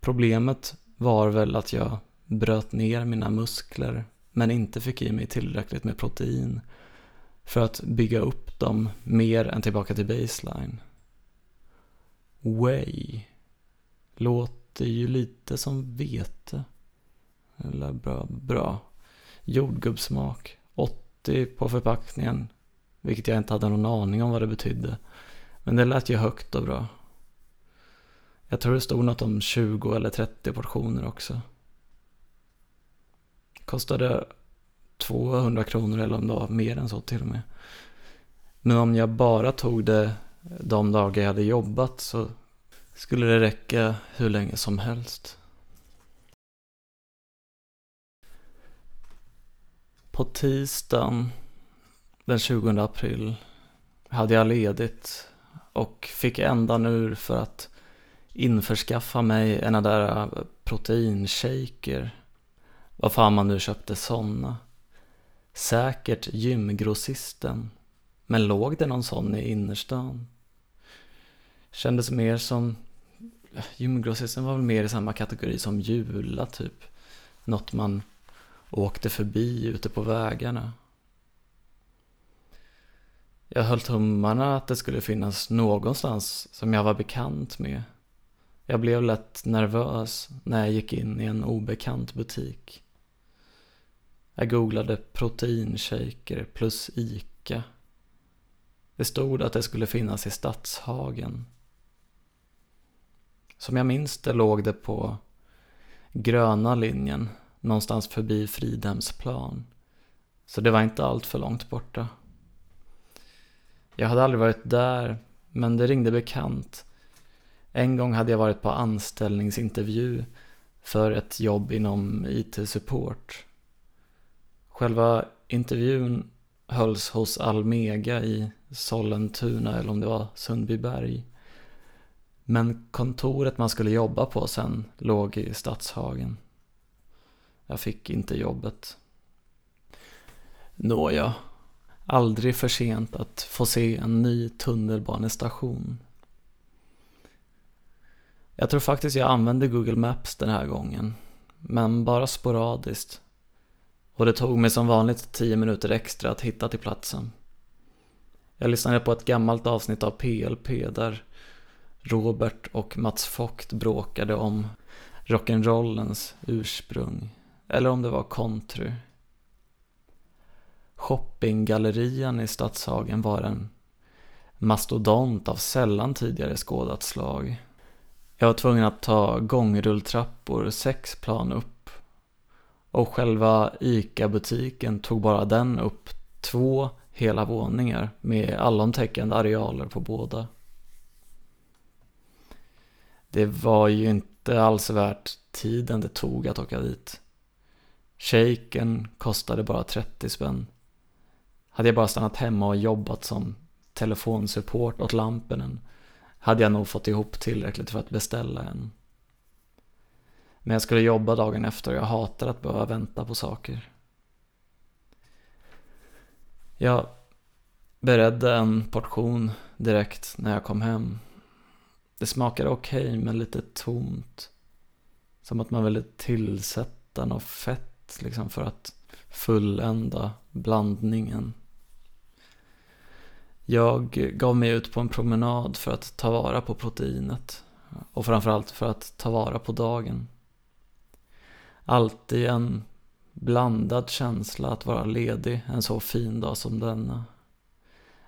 Problemet var väl att jag bröt ner mina muskler men inte fick i mig tillräckligt med protein för att bygga upp dem mer än tillbaka till baseline. Way. låter ju lite som vete. Eller bra, bra. Jordgubbssmak. 80 på förpackningen. Vilket jag inte hade någon aning om vad det betydde. Men det lät ju högt och bra. Jag tror det stod något om 20 eller 30 portioner också. Kostade 200 kronor eller om det var mer än så till och med. Men om jag bara tog det de dagar jag hade jobbat så skulle det räcka hur länge som helst. På tisdagen den 20 april hade jag ledigt och fick ändan ur för att införskaffa mig en av där proteinshaker. Vad fan man nu köpte sådana. Säkert gymgrossisten. Men låg det någon sån i innerstan? Kändes mer som... Gymgrossisten var väl mer i samma kategori som Jula typ. Något man åkte förbi ute på vägarna. Jag höll tummarna att det skulle finnas någonstans som jag var bekant med. Jag blev lätt nervös när jag gick in i en obekant butik. Jag googlade proteinshaker plus ICA. Det stod att det skulle finnas i Stadshagen. Som jag minns det låg det på gröna linjen någonstans förbi Fridhemsplan. Så det var inte allt för långt borta. Jag hade aldrig varit där, men det ringde bekant en gång hade jag varit på anställningsintervju för ett jobb inom IT-support. Själva intervjun hölls hos Almega i Sollentuna eller om det var Sundbyberg. Men kontoret man skulle jobba på sen låg i Stadshagen. Jag fick inte jobbet. Nåja, aldrig för sent att få se en ny tunnelbanestation. Jag tror faktiskt jag använde Google Maps den här gången. Men bara sporadiskt. Och det tog mig som vanligt tio minuter extra att hitta till platsen. Jag lyssnade på ett gammalt avsnitt av PLP där Robert och Mats Fogt bråkade om rock'n'rollens ursprung. Eller om det var country. shoppinggallerian i Stadshagen var en mastodont av sällan tidigare skådat slag. Jag var tvungen att ta gångrulltrappor sex plan upp. Och själva ICA-butiken tog bara den upp två hela våningar med allomtäckande arealer på båda. Det var ju inte alls värt tiden det tog att åka dit. Shaken kostade bara 30 spänn. Hade jag bara stannat hemma och jobbat som telefonsupport åt lampen hade jag nog fått ihop tillräckligt för att beställa en. Men jag skulle jobba dagen efter och jag hatar att behöva vänta på saker. Jag beredde en portion direkt när jag kom hem. Det smakade okej okay, men lite tomt. Som att man ville tillsätta något fett liksom för att fullända blandningen. Jag gav mig ut på en promenad för att ta vara på proteinet. Och framförallt för att ta vara på dagen. Alltid en blandad känsla att vara ledig en så fin dag som denna.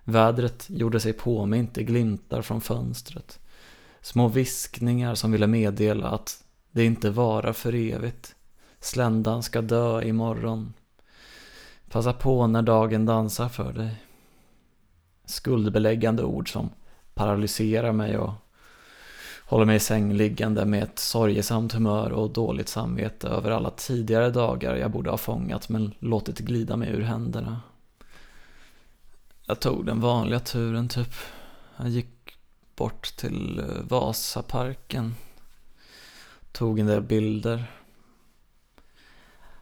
Vädret gjorde sig påmint i glimtar från fönstret. Små viskningar som ville meddela att det inte varar för evigt. Sländan ska dö imorgon. Passa på när dagen dansar för dig. Skuldbeläggande ord som paralyserar mig och håller mig i säng liggande med ett sorgesamt humör och dåligt samvete över alla tidigare dagar jag borde ha fångat men låtit glida mig ur händerna. Jag tog den vanliga turen typ. Jag gick bort till eh, Vasaparken. Tog en del bilder.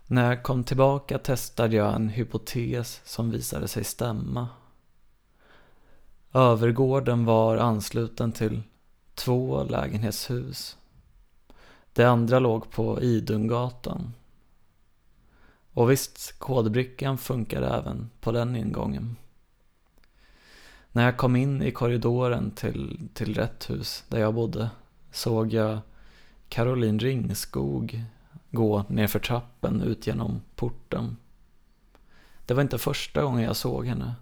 När jag kom tillbaka testade jag en hypotes som visade sig stämma. Övergården var ansluten till två lägenhetshus. Det andra låg på Idungatan. Och visst, kodbrickan funkade även på den ingången. När jag kom in i korridoren till, till rätt hus där jag bodde såg jag Caroline Ringskog gå nerför trappen ut genom porten. Det var inte första gången jag såg henne.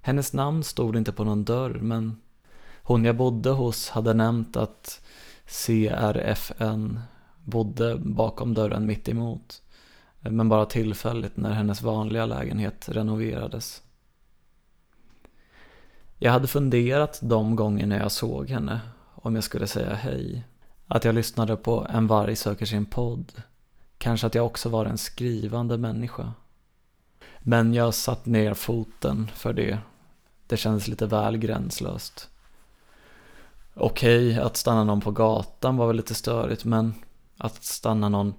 Hennes namn stod inte på någon dörr men hon jag bodde hos hade nämnt att CRFN bodde bakom dörren mitt emot. Men bara tillfälligt när hennes vanliga lägenhet renoverades. Jag hade funderat de gångerna jag såg henne om jag skulle säga hej. Att jag lyssnade på En varg söker sin podd. Kanske att jag också var en skrivande människa. Men jag satt ner foten för det. Det kändes lite väl gränslöst. Okej, okay, att stanna någon på gatan var väl lite störigt, men att stanna någon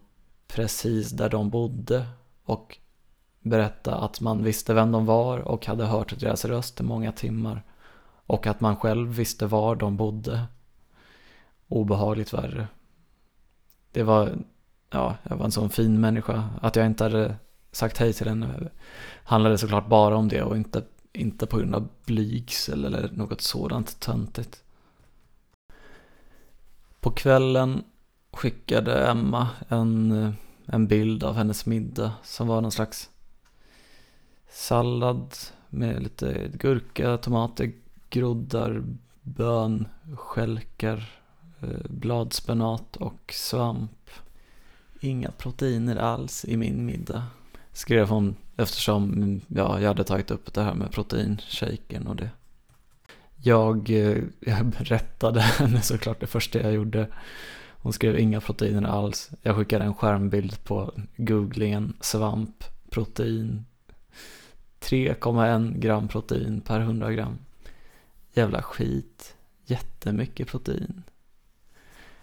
precis där de bodde och berätta att man visste vem de var och hade hört deras röst i många timmar och att man själv visste var de bodde. Obehagligt värre. Det var, ja, jag var en sån fin människa. Att jag inte hade sagt hej till henne handlade såklart bara om det och inte, inte på grund av blygsel eller något sådant töntigt. På kvällen skickade Emma en, en bild av hennes middag som var någon slags sallad med lite gurka, tomater, groddar, bön, skälkar, eh, bladspenat och svamp. Inga proteiner alls i min middag, skrev hon eftersom ja, jag hade tagit upp det här med proteinshaken och det. Jag, eh, jag berättade henne såklart det första jag gjorde. Hon skrev inga proteiner alls. Jag skickade en skärmbild på googlingen svamp, protein. 3,1 gram protein per 100 gram. Jävla skit. Jättemycket protein.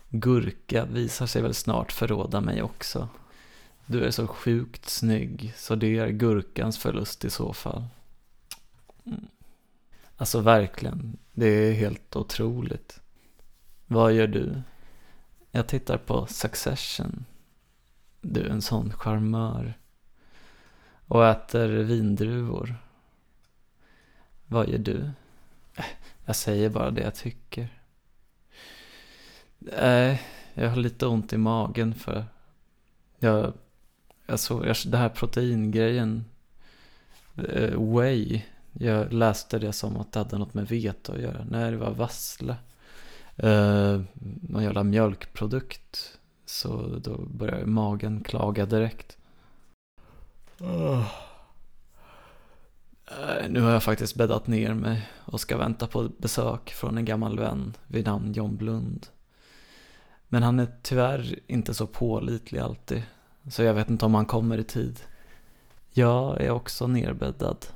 Gurka visar sig väl snart förråda mig också. Du är så sjukt snygg, så det är gurkans förlust i så fall. Mm. Alltså verkligen, det är helt otroligt. Vad gör du? Jag tittar på Succession. Du är en sån charmör. Och äter vindruvor. Vad gör du? Jag säger bara det jag tycker. Nej, jag har lite ont i magen för jag, jag såg, jag, det här proteingrejen eh, uh, Way, jag läste det som att det hade något med vete att göra. Nej, det var vassle. Eh, någon jävla mjölkprodukt. Så då började magen klaga direkt. Eh, Nu har jag faktiskt bäddat ner mig och ska vänta på besök från en gammal vän vid namn John Blund. Men han är tyvärr inte så pålitlig alltid, så jag vet inte om han kommer i tid. Jag är också nerbäddad.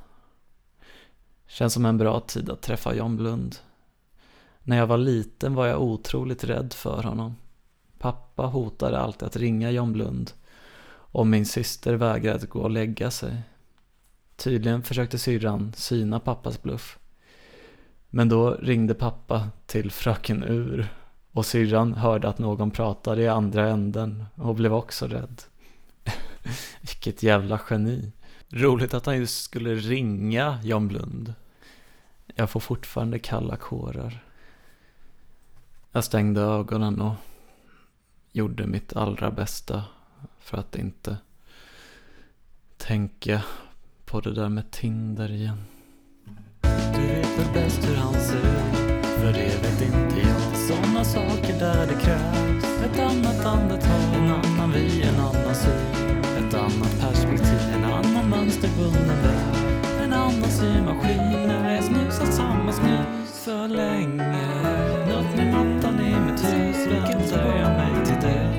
Känns som en bra tid att träffa John Blund. När jag var liten var jag otroligt rädd för honom. Pappa hotade alltid att ringa John Blund om min syster vägrade gå och lägga sig. Tydligen försökte syrran syna pappas bluff. Men då ringde pappa till fröken Ur och syrran hörde att någon pratade i andra änden och blev också rädd. Vilket jävla geni. Roligt att han just skulle ringa John Blund. Jag får fortfarande kalla kårar. Jag stängde ögonen och gjorde mitt allra bästa för att inte tänka på det där med Tinder igen. Du vet väl bäst hur han ser ut, för det vet inte jag. Såna saker där det krävs ett annat andetag, så för länge, nött med mattan i mitt hus, väntar jag mig till det.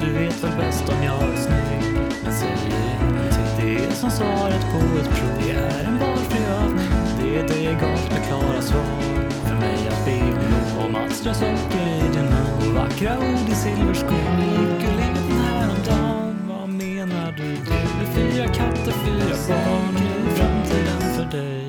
Du vet väl bäst om jag är snygg Men säger ingenting. Det är som svaret på ett prov Det är en valfri övning Det är det galt med klara svar För mig att be om att strö socker i dina Vackra ord i silverskor Vad fyra barn Nu framtiden för dig.